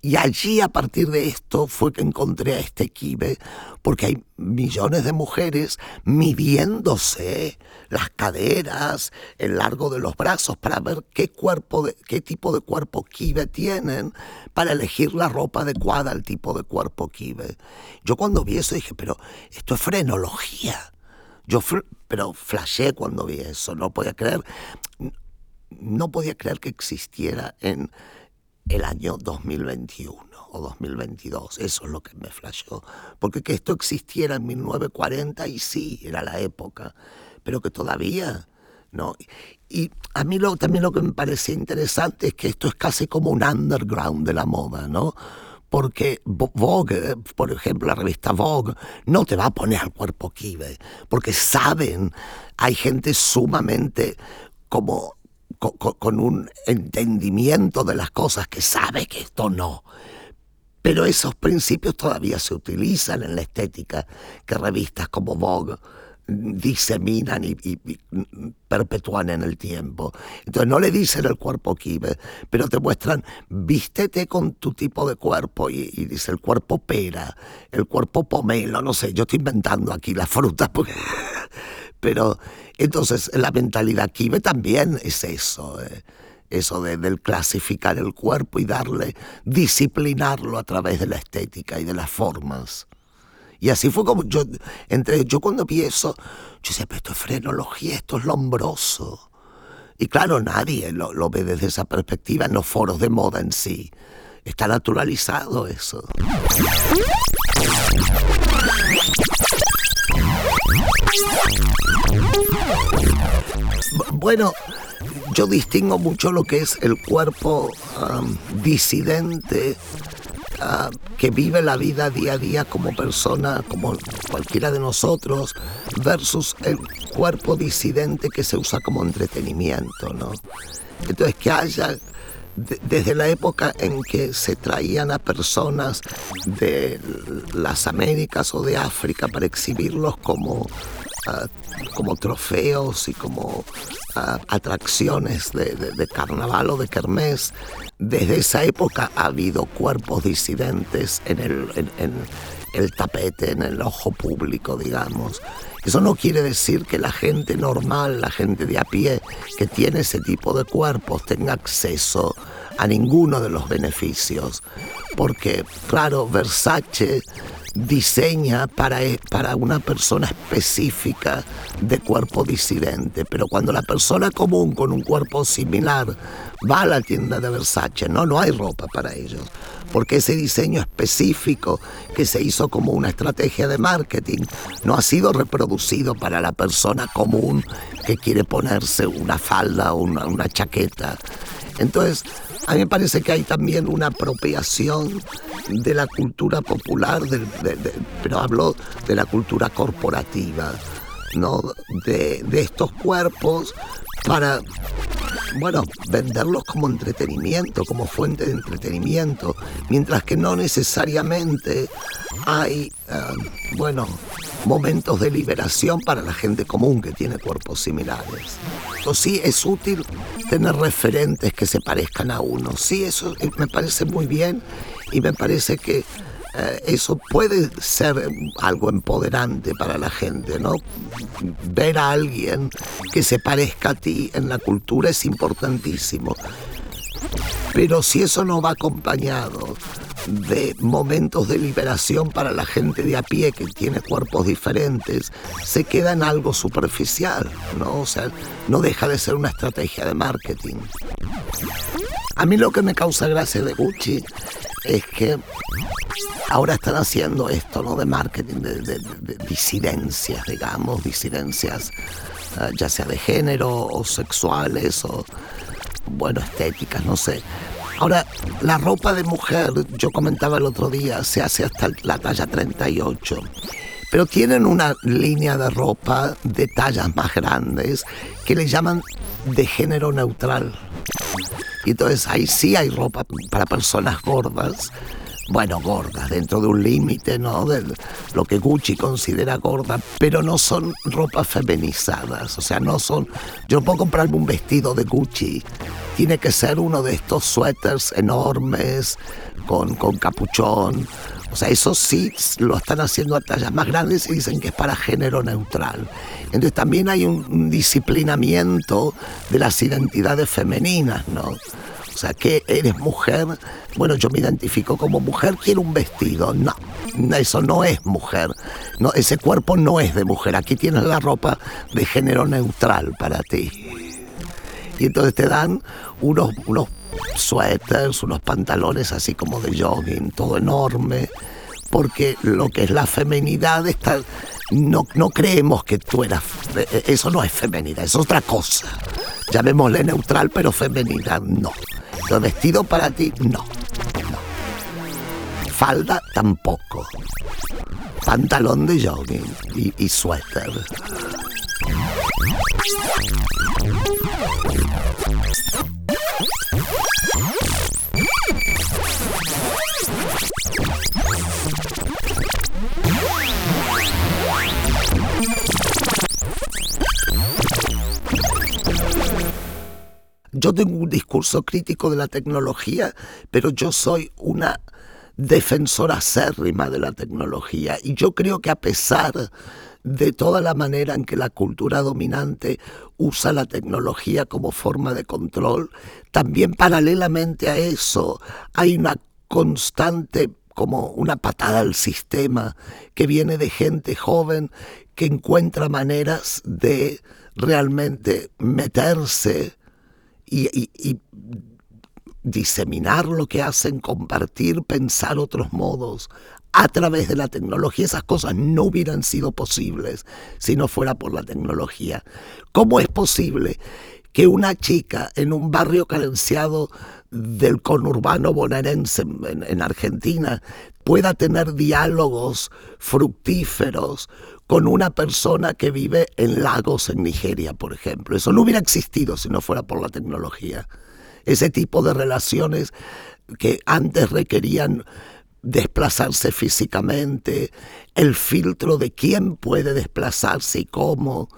Y allí a partir de esto fue que encontré a este Kibe, porque hay millones de mujeres midiéndose las caderas, el largo de los brazos para ver qué cuerpo, de, qué tipo de cuerpo Kibe tienen para elegir la ropa adecuada al tipo de cuerpo Kibe. Yo cuando vi eso dije, pero esto es frenología. Yo pero flashé cuando vi eso, no podía creer, no podía creer que existiera en el año 2021 o 2022. Eso es lo que me flashó. Porque que esto existiera en 1940 y sí, era la época, pero que todavía no. Y a mí lo, también lo que me parece interesante es que esto es casi como un underground de la moda, ¿no? Porque Vogue, por ejemplo, la revista Vogue, no te va a poner al cuerpo kibe, porque saben, hay gente sumamente como con, un entendimiento de las cosas que sabe que esto no. Pero esos principios todavía se utilizan en la estética que revistas como Vogue diseminan y, perpetúan en el tiempo. Entonces no le dicen el cuerpo kibe, pero te muestran, vístete con tu tipo de cuerpo y, dice el cuerpo pera, el cuerpo pomelo, no sé, yo estoy inventando aquí las frutas. Pero entonces la mentalidad kibe también es eso, eh, eso de, del clasificar el cuerpo y darle, disciplinarlo a través de la estética y de las formas. Y así fue como yo, entre, yo cuando vi eso, yo decía, pero esto es frenología, esto es lombroso. Y claro, nadie lo, lo ve desde esa perspectiva en los foros de moda en sí. Está naturalizado eso. Bueno, yo distingo mucho lo que es el cuerpo disidente que vive la vida día a día como persona, como cualquiera de nosotros, versus el cuerpo disidente que se usa como entretenimiento, ¿no? Entonces, que haya desde la época en que se traían a personas de las Américas o de África para exhibirlos como ah, como trofeos y como ah, atracciones de, carnaval o de kermés. Desde esa época ha habido cuerpos disidentes en el, en el tapete, en el ojo público, digamos. Eso no quiere decir que la gente normal, la gente de a pie que tiene ese tipo de cuerpos tenga acceso a ninguno de los beneficios. Porque, claro, Versace diseña para, para una persona específica de cuerpo disidente, pero cuando la persona común con un cuerpo similar va a la tienda de Versace, no, no hay ropa para ellos, porque ese diseño específico que se hizo como una estrategia de marketing no ha sido reproducido para la persona común que quiere ponerse una falda o una, una chaqueta. Entonces, a mí me parece que hay también una apropiación de la cultura popular, pero hablo de la cultura corporativa, ¿no? de, de estos cuerpos para bueno, venderlos como entretenimiento, como fuente de entretenimiento, mientras que no necesariamente hay, eh, bueno, momentos de liberación para la gente común que tiene cuerpos similares. O sí es útil tener referentes que se parezcan a uno. Sí, eso me parece muy bien y me parece que eh, eso puede ser algo empoderante para la gente, ¿no? Ver a alguien que se parezca a ti en la cultura es importantísimo. Pero si eso no va acompañado de momentos de liberación para la gente de a pie que tiene cuerpos diferentes, se queda en algo superficial, ¿no? O sea, no deja de ser una estrategia de marketing. A mí lo que me causa gracia de Gucci es que ahora están haciendo esto, ¿no? De marketing, de, disidencias, digamos, disidencias, eh, ya sea de género o sexuales o, bueno, estéticas, no sé. Ahora, la ropa de mujer, yo comentaba el otro día, se hace hasta la talla 38. Pero tienen una línea de ropa de tallas más grandes que le llaman de género neutral. Y entonces ahí sí hay ropa para personas gordas, bueno, gordas, dentro de un límite, ¿no? De lo que Gucci considera gorda, pero no son ropas feminizadas, o sea, no son... Yo puedo comprarme un vestido de Gucci, tiene que ser uno de estos suéteres enormes, con, con capuchón, o sea, eso sí lo están haciendo a tallas más grandes y dicen que es para género neutral. Entonces también hay un disciplinamiento de las identidades femeninas, ¿no? Que eres mujer, bueno, yo me identifico como mujer, quiero un vestido. No, eso no es mujer. Ese cuerpo no es de mujer. Aquí tienes la ropa de género neutral para ti. Y entonces te dan unos, unos suéteres, unos pantalones así como de jogging, todo enorme, porque lo que es la femenidad está... No, no creemos que tú eras... Eso no es femenidad, es otra cosa. Llamémosle neutral, pero femenidad no. Lo vestido para ti, no. Falda tampoco. Pantalón de jogging y suéter. Yo tengo un discurso crítico de la tecnología, pero yo soy una defensora acérrima de la tecnología. Y yo creo que a pesar de toda la manera en que la cultura dominante usa la tecnología como forma de control, también paralelamente a eso hay una constante como una patada al sistema que viene de gente joven que encuentra maneras de realmente meterse y, diseminar lo que hacen, compartir, pensar otros modos a través de la tecnología. Esas cosas no hubieran sido posibles si no fuera por la tecnología. ¿Cómo es posible que una chica en un barrio carenciado del conurbano bonaerense en, en Argentina pueda tener diálogos fructíferos con una persona que vive en Lagos, en Nigeria, por ejemplo. Eso no hubiera existido si no fuera por la tecnología. Ese tipo de relaciones que antes requerían desplazarse físicamente, el filtro de quién puede desplazarse y cómo.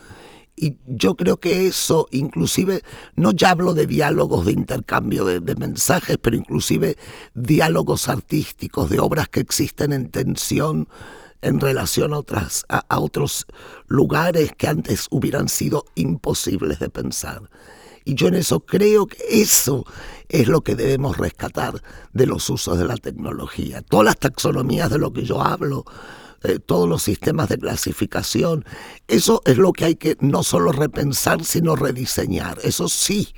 Y yo creo que eso, inclusive, no ya hablo de diálogos de intercambio de, mensajes, pero inclusive diálogos artísticos, de obras que existen en tensión en relación a, otras, a otros lugares que antes hubieran sido imposibles de pensar. Y yo en eso creo que eso es lo que debemos rescatar de los usos de la tecnología. Todas las taxonomías de lo que yo hablo, eh, todos los sistemas de clasificación, eso es lo que hay que no solo repensar, sino rediseñar. Eso sí.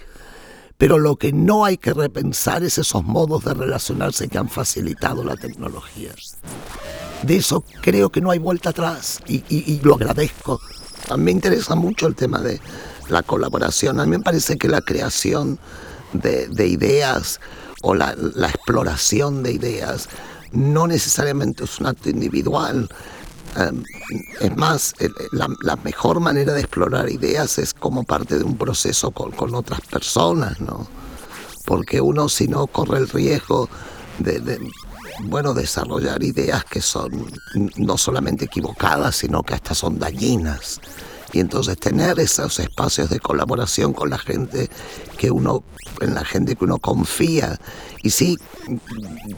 Pero lo que no hay que repensar es esos modos de relacionarse que han facilitado la tecnología. De eso creo que no hay vuelta atrás y, lo agradezco. A mí me interesa mucho el tema de, la colaboración. A mí me parece que la creación de, ideas o la, exploración de ideas no necesariamente es un acto individual. Em, es más, la, mejor manera de explorar ideas es como parte de un proceso con, otras personas, ¿no? Porque uno si no corre el riesgo de, bueno, desarrollar ideas que son no solamente equivocadas, sino que hasta son dañinas y entonces tener esos espacios de colaboración con la gente que uno, en la gente que uno confía. Y sí,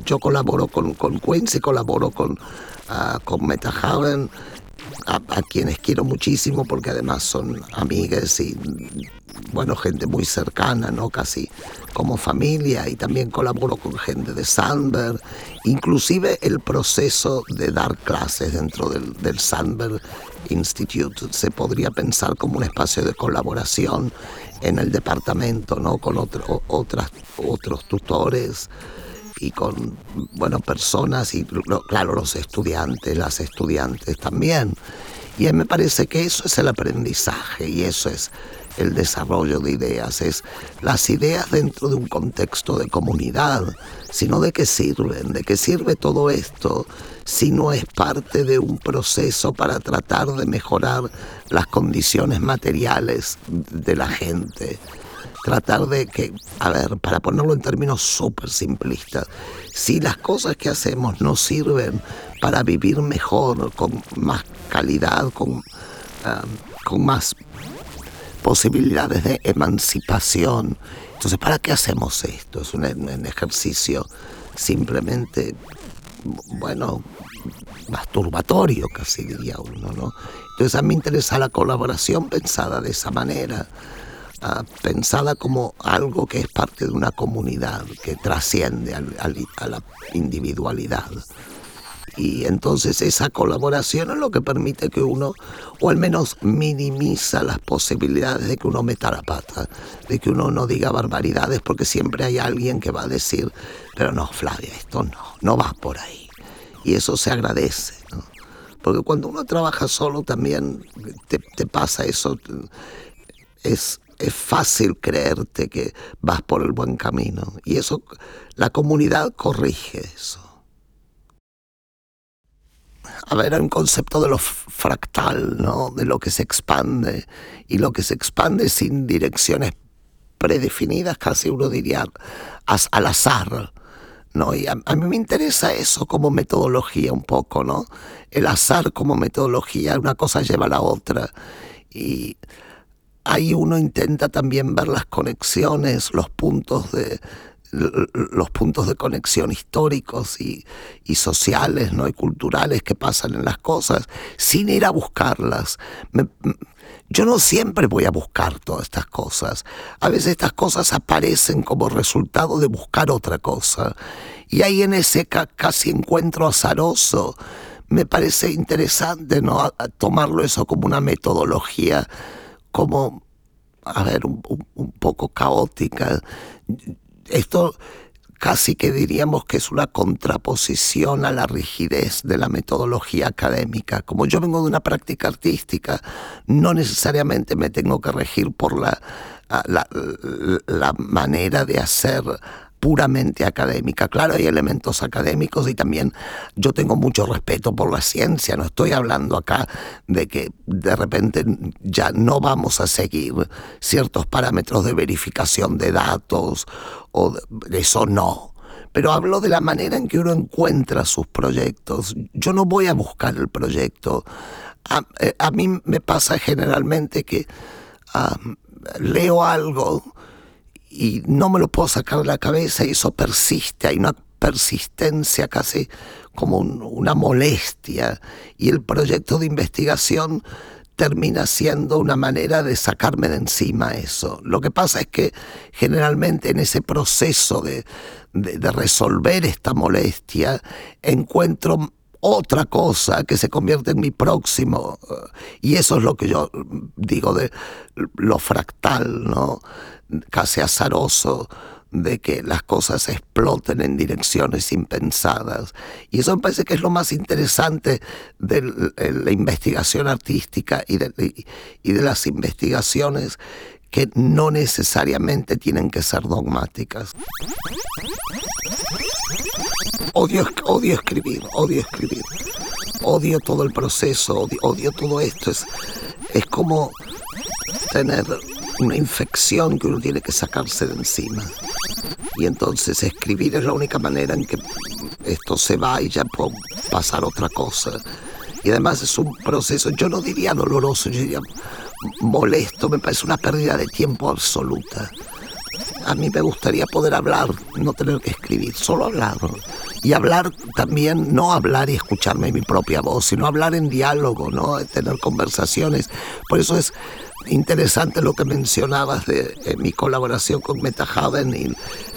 yo colaboro con, con Quincy, colaboro con, uh, con Metahaven, a, a, quienes quiero muchísimo porque además son amigas y bueno, gente muy cercana, ¿no? Casi como familia y también colaboro con gente de Sandberg, inclusive el proceso de dar clases dentro del, del Sandberg Institute se podría pensar como un espacio de colaboración en el departamento, ¿no? Con otro, otras, otros tutores y con, bueno, personas y, claro, los estudiantes, las estudiantes también. Y a mí me parece que eso es el aprendizaje y eso es el desarrollo de ideas, es las ideas dentro de un contexto de comunidad, sino de qué sirven, de qué sirve todo esto si no es parte de un proceso para tratar de mejorar las condiciones materiales de la gente. Tratar de que, a ver, para ponerlo en términos súper simplistas, si las cosas que hacemos no sirven para vivir mejor, con más calidad, con, ah, con más posibilidades de emancipación. Entonces, ¿para qué hacemos esto? Es un, ejercicio simplemente, bueno, masturbatorio, casi diría uno, ¿no? Entonces a mí me interesa la colaboración pensada de esa manera, pensada como algo que es parte de una comunidad, que trasciende a la individualidad y entonces esa colaboración es lo que permite que uno, o al menos minimiza las posibilidades de que uno meta la pata, de que uno no diga barbaridades, porque siempre hay alguien que va a decir, pero no, Flavia, esto no, no va por ahí. Y eso se agradece. Porque cuando uno trabaja solo también te, te pasa eso, es, es fácil creerte que vas por el buen camino. Y eso, la comunidad corrige eso a ver, un concepto de lo fractal, ¿no? De lo que se expande y lo que se expande sin direcciones predefinidas, casi uno diría al azar, ¿no? Y a, mí me interesa eso como metodología un poco, ¿no? El azar como metodología, una cosa lleva a la otra y ahí uno intenta también ver las conexiones, los puntos de, los puntos de conexión históricos y, sociales ¿no? y culturales que pasan en las cosas sin ir a buscarlas. yo no siempre voy a buscar todas estas cosas. A veces estas cosas aparecen como resultado de buscar otra cosa. Y ahí en ese casi encuentro azaroso me parece interesante ¿no? tomarlo eso como una metodología, como, a ver, un, poco caótica esto casi que diríamos que es una contraposición a la rigidez de la metodología académica. Como yo vengo de una práctica artística, no necesariamente me tengo que regir por la, la, la manera de hacer puramente académica. Claro, hay elementos académicos y también yo tengo mucho respeto por la ciencia. No estoy hablando acá de que de repente ya no vamos a seguir ciertos parámetros de verificación de datos o de, eso no. pero hablo de la manera en que uno encuentra sus proyectos. Yo no voy a buscar el proyecto. A, eh, mí me pasa generalmente que leo algo y no me lo puedo sacar de la cabeza y eso persiste, hay una persistencia casi como una molestia y el proyecto de investigación termina siendo una manera de sacarme de encima eso. Lo que pasa es que generalmente en ese proceso de, de, resolver esta molestia encuentro otra cosa que se convierte en mi próximo. Y eso es lo que yo digo de lo fractal, ¿no? Casi azaroso de que las cosas exploten en direcciones impensadas. Y eso me parece que es lo más interesante de la investigación artística y de, y de las investigaciones que no necesariamente tienen que ser dogmáticas. Odio, escribir, odio escribir. Odio todo el proceso, odio, odio todo esto. Es, es como tener una infección que uno tiene que sacarse de encima. Y entonces escribir es la única manera en que esto se va y ya puedo pasar otra cosa. Y además es un proceso, yo no diría doloroso, yo diría molesto, me parece una pérdida de tiempo absoluta. A mí me gustaría poder hablar, no tener que escribir, solo hablar. Y hablar también, no hablar y escucharme mi propia voz, sino hablar en diálogo, ¿no? Tener conversaciones. Por eso es interesante lo que mencionabas de, mi colaboración con Metahaven y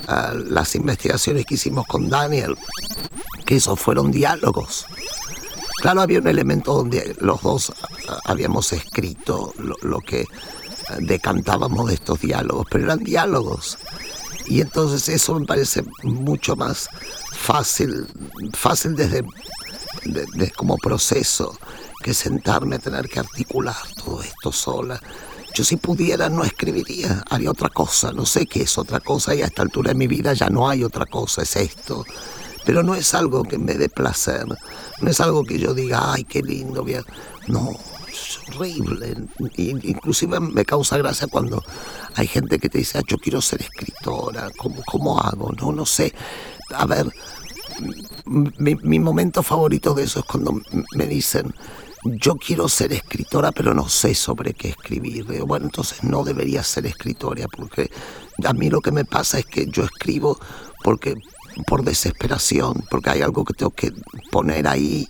ah, las investigaciones que hicimos con Daniel, que esos fueron diálogos. Claro, había un elemento donde los dos ah, habíamos escrito lo, que ah, decantábamos de estos diálogos, pero eran diálogos. Y entonces eso me parece mucho más fácil, fácil desde, como proceso que sentarme a tener que articular todo esto sola. Yo si pudiera no escribiría, haría otra cosa, no sé qué es otra cosa y a esta altura de mi vida ya no hay otra cosa, es esto. Pero no es algo que me dé placer, no es algo que yo diga, ay, qué lindo, bien. no, horrible. Inclusive me causa gracia cuando hay gente que te dice, ah, yo quiero ser escritora, ¿cómo, cómo hago? No, no sé. A ver, mi, momento favorito de eso es cuando me dicen, yo quiero ser escritora, pero no sé sobre qué escribir. bueno, entonces no debería ser escritora, porque a mí lo que me pasa es que yo escribo porque por desesperación, porque hay algo que tengo que poner ahí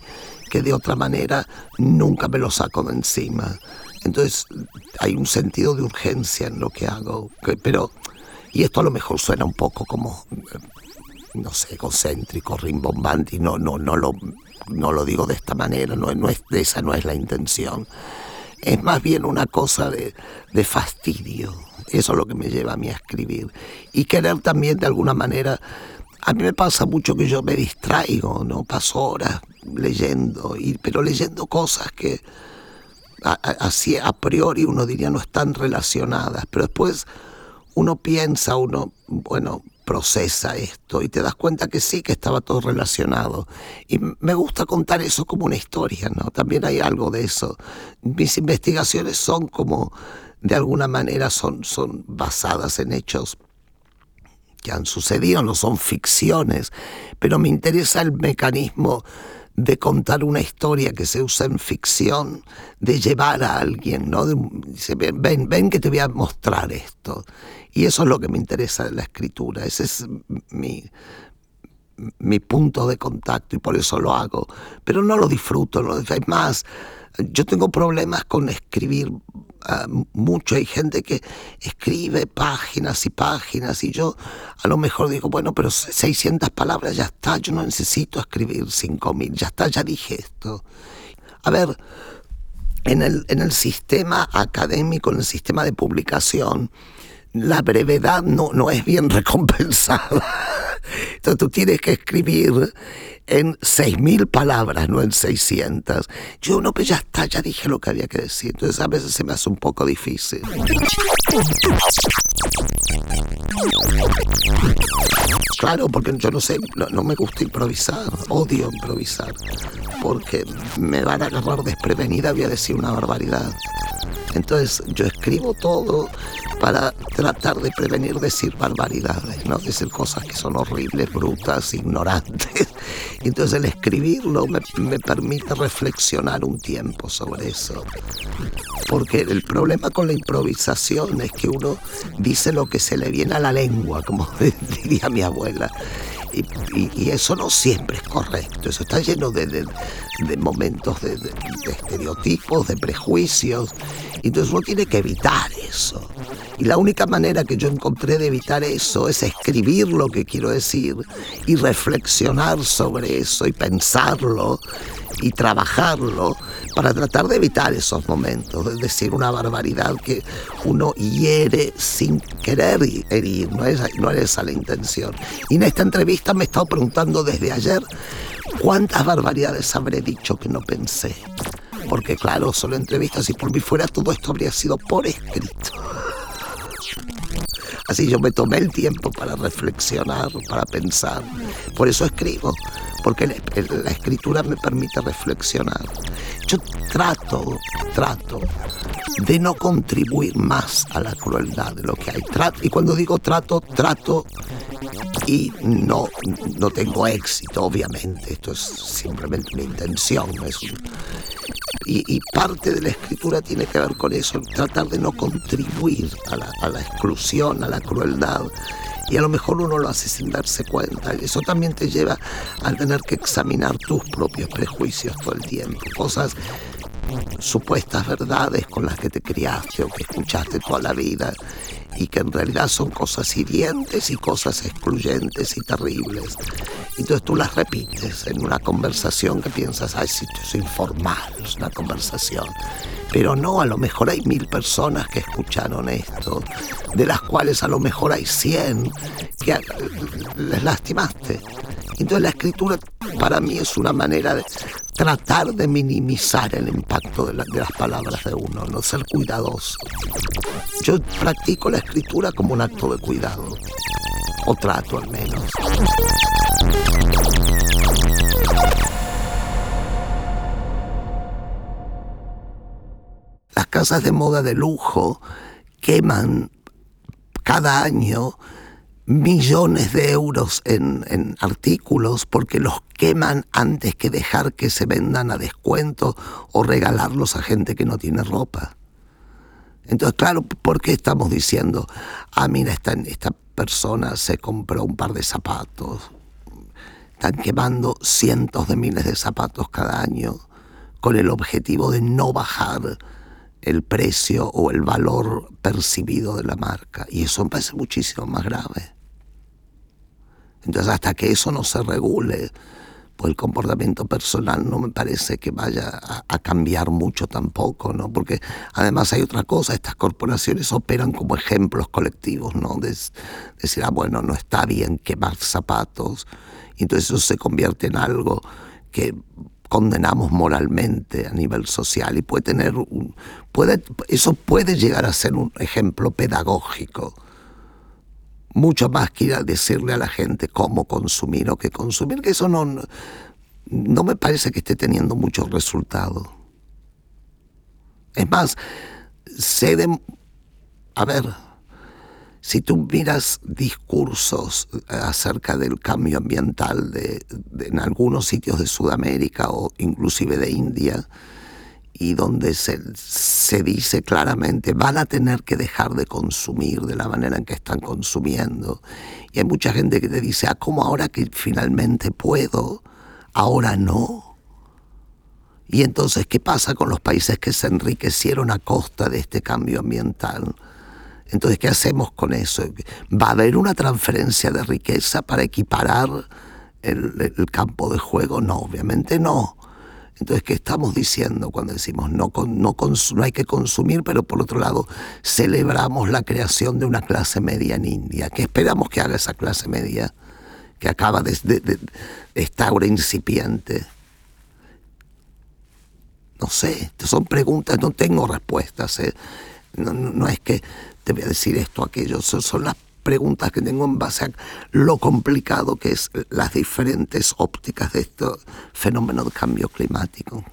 que de otra manera nunca me lo saco de encima. Entonces hay un sentido de urgencia en lo que hago, pero y esto a lo mejor suena un poco como no sé, egocéntrico, rimbombante, y no, no, no lo no lo digo de esta manera, no, no es, esa no es la intención. Es más bien una cosa de, de fastidio. Eso es lo que me lleva a mí a escribir. Y querer también de alguna manera a mí me pasa mucho que yo me distraigo, ¿no? Paso horas leyendo, y, pero leyendo cosas que así a priori uno diría no están relacionadas, pero después uno piensa, uno, bueno, procesa esto y te das cuenta que sí, que estaba todo relacionado. Y me gusta contar eso como una historia, ¿no? También hay algo de eso. Mis investigaciones son como, de alguna manera, son, son basadas en hechos que han sucedido, no son ficciones, pero me interesa el mecanismo de contar una historia que se usa en ficción, de llevar a alguien, ¿no? ven, ven que te voy a mostrar esto. Y eso es lo que me interesa de la escritura, ese es mi, mi punto de contacto y por eso lo hago. Pero no lo disfruto, no, hay más. Yo tengo problemas con escribir ah, mucho. Hay gente que escribe páginas y páginas y yo a lo mejor digo, bueno, pero 600 palabras ya está, yo no necesito escribir 5000, ya está, ya dije esto. A ver, en el, en el sistema académico, en el sistema de publicación, la brevedad no, no es bien recompensada. Entonces tú tienes que escribir en 6.000 palabras, no en 600. Yo no, pues ya está, ya dije lo que había que decir. Entonces a veces se me hace un poco difícil. Claro, porque yo no sé, no, me gusta improvisar, odio improvisar, porque me van a agarrar desprevenida, voy a decir una barbaridad. Entonces yo escribo todo para tratar de prevenir decir barbaridades, ¿no? decir cosas que son horribles, brutas, ignorantes. Entonces el escribirlo me, me permite reflexionar un tiempo sobre eso. Porque el problema con la improvisación es que uno dice lo que se le viene a la lengua, como diría mi abuela. Y, eso no siempre es correcto, eso está lleno de, momentos de, estereotipos, de prejuicios, entonces uno tiene que evitar eso. Y la única manera que yo encontré de evitar eso es escribir lo que quiero decir y reflexionar sobre eso y pensarlo y trabajarlo para tratar de evitar esos momentos, de decir una barbaridad que uno hiere sin querer herir, no es, no es esa la intención. Y en esta entrevista me he estado preguntando desde ayer cuántas barbaridades habré dicho que no pensé. Porque claro, solo entrevistas, y por mí fuera todo esto habría sido por escrito. Así yo me tomé el tiempo para reflexionar, para pensar. Por eso escribo, porque la, escritura me permite reflexionar. Yo trato, trato de no contribuir más a la crueldad de lo que hay. y cuando digo trato, trato y no, no tengo éxito, obviamente. Esto es simplemente mi intención. Es y, parte de la escritura tiene que ver con eso, tratar de no contribuir a la, a la exclusión, a la crueldad. Y a lo mejor uno lo hace sin darse cuenta. Y eso también te lleva a tener que examinar tus propios prejuicios todo el tiempo. Cosas supuestas verdades con las que te criaste o que escuchaste toda la vida y que en realidad son cosas hirientes y cosas excluyentes y terribles. Entonces tú las repites en una conversación que piensas, ay, sí, es informal, es una conversación. Pero no, a lo mejor hay mil personas que escucharon esto, de las cuales a lo mejor hay cien que les lastimaste. Entonces la escritura para mí es una manera de tratar de minimizar el impacto de, las palabras de uno, no ser cuidadoso. Yo practico la escritura como un acto de cuidado, o trato al menos. Las casas de moda de lujo queman cada año millones de euros en, artículos porque los queman antes que dejar que se vendan a descuento o regalarlos a gente que no tiene ropa. Entonces, claro, ¿por qué estamos diciendo, ah, mira, esta, esta persona se compró un par de zapatos? Están quemando cientos de miles de zapatos cada año con el objetivo de no bajar el precio o el valor percibido de la marca. Y eso me parece muchísimo más grave. Entonces, hasta que eso no se regule, pues el comportamiento personal no me parece que vaya a, cambiar mucho tampoco, ¿no? Porque además hay otra cosa, estas corporaciones operan como ejemplos colectivos, ¿no? De, decir, ah, bueno, no está bien quemar zapatos, y entonces eso se convierte en algo que condenamos moralmente a nivel social y puede tener un, puede, eso puede llegar a ser un ejemplo pedagógico mucho más que ir a decirle a la gente cómo consumir o qué consumir, que eso no, no me parece que esté teniendo muchos resultados. Es más, sé de... A ver, si tú miras discursos acerca del cambio ambiental de, en algunos sitios de Sudamérica o inclusive de India, y donde se, se, dice claramente van a tener que dejar de consumir de la manera en que están consumiendo. Y hay mucha gente que te dice, ah, ¿cómo ahora que finalmente puedo? Ahora no. Y entonces, ¿qué pasa con los países que se enriquecieron a costa de este cambio ambiental? Entonces, ¿qué hacemos con eso? ¿Va a haber una transferencia de riqueza para equiparar el, el campo de juego? No, obviamente no. Entonces, ¿qué estamos diciendo cuando decimos no, no, no, hay que consumir, pero por otro lado celebramos la creación de una clase media en India? ¿Qué esperamos que haga esa clase media que acaba de, de, ahora incipiente? No sé, son preguntas, no tengo respuestas. ¿eh? No, no, es que te voy a decir esto o aquello, son, son las preguntas que tengo en base a lo complicado que es las diferentes ópticas de este fenómeno de cambio climático.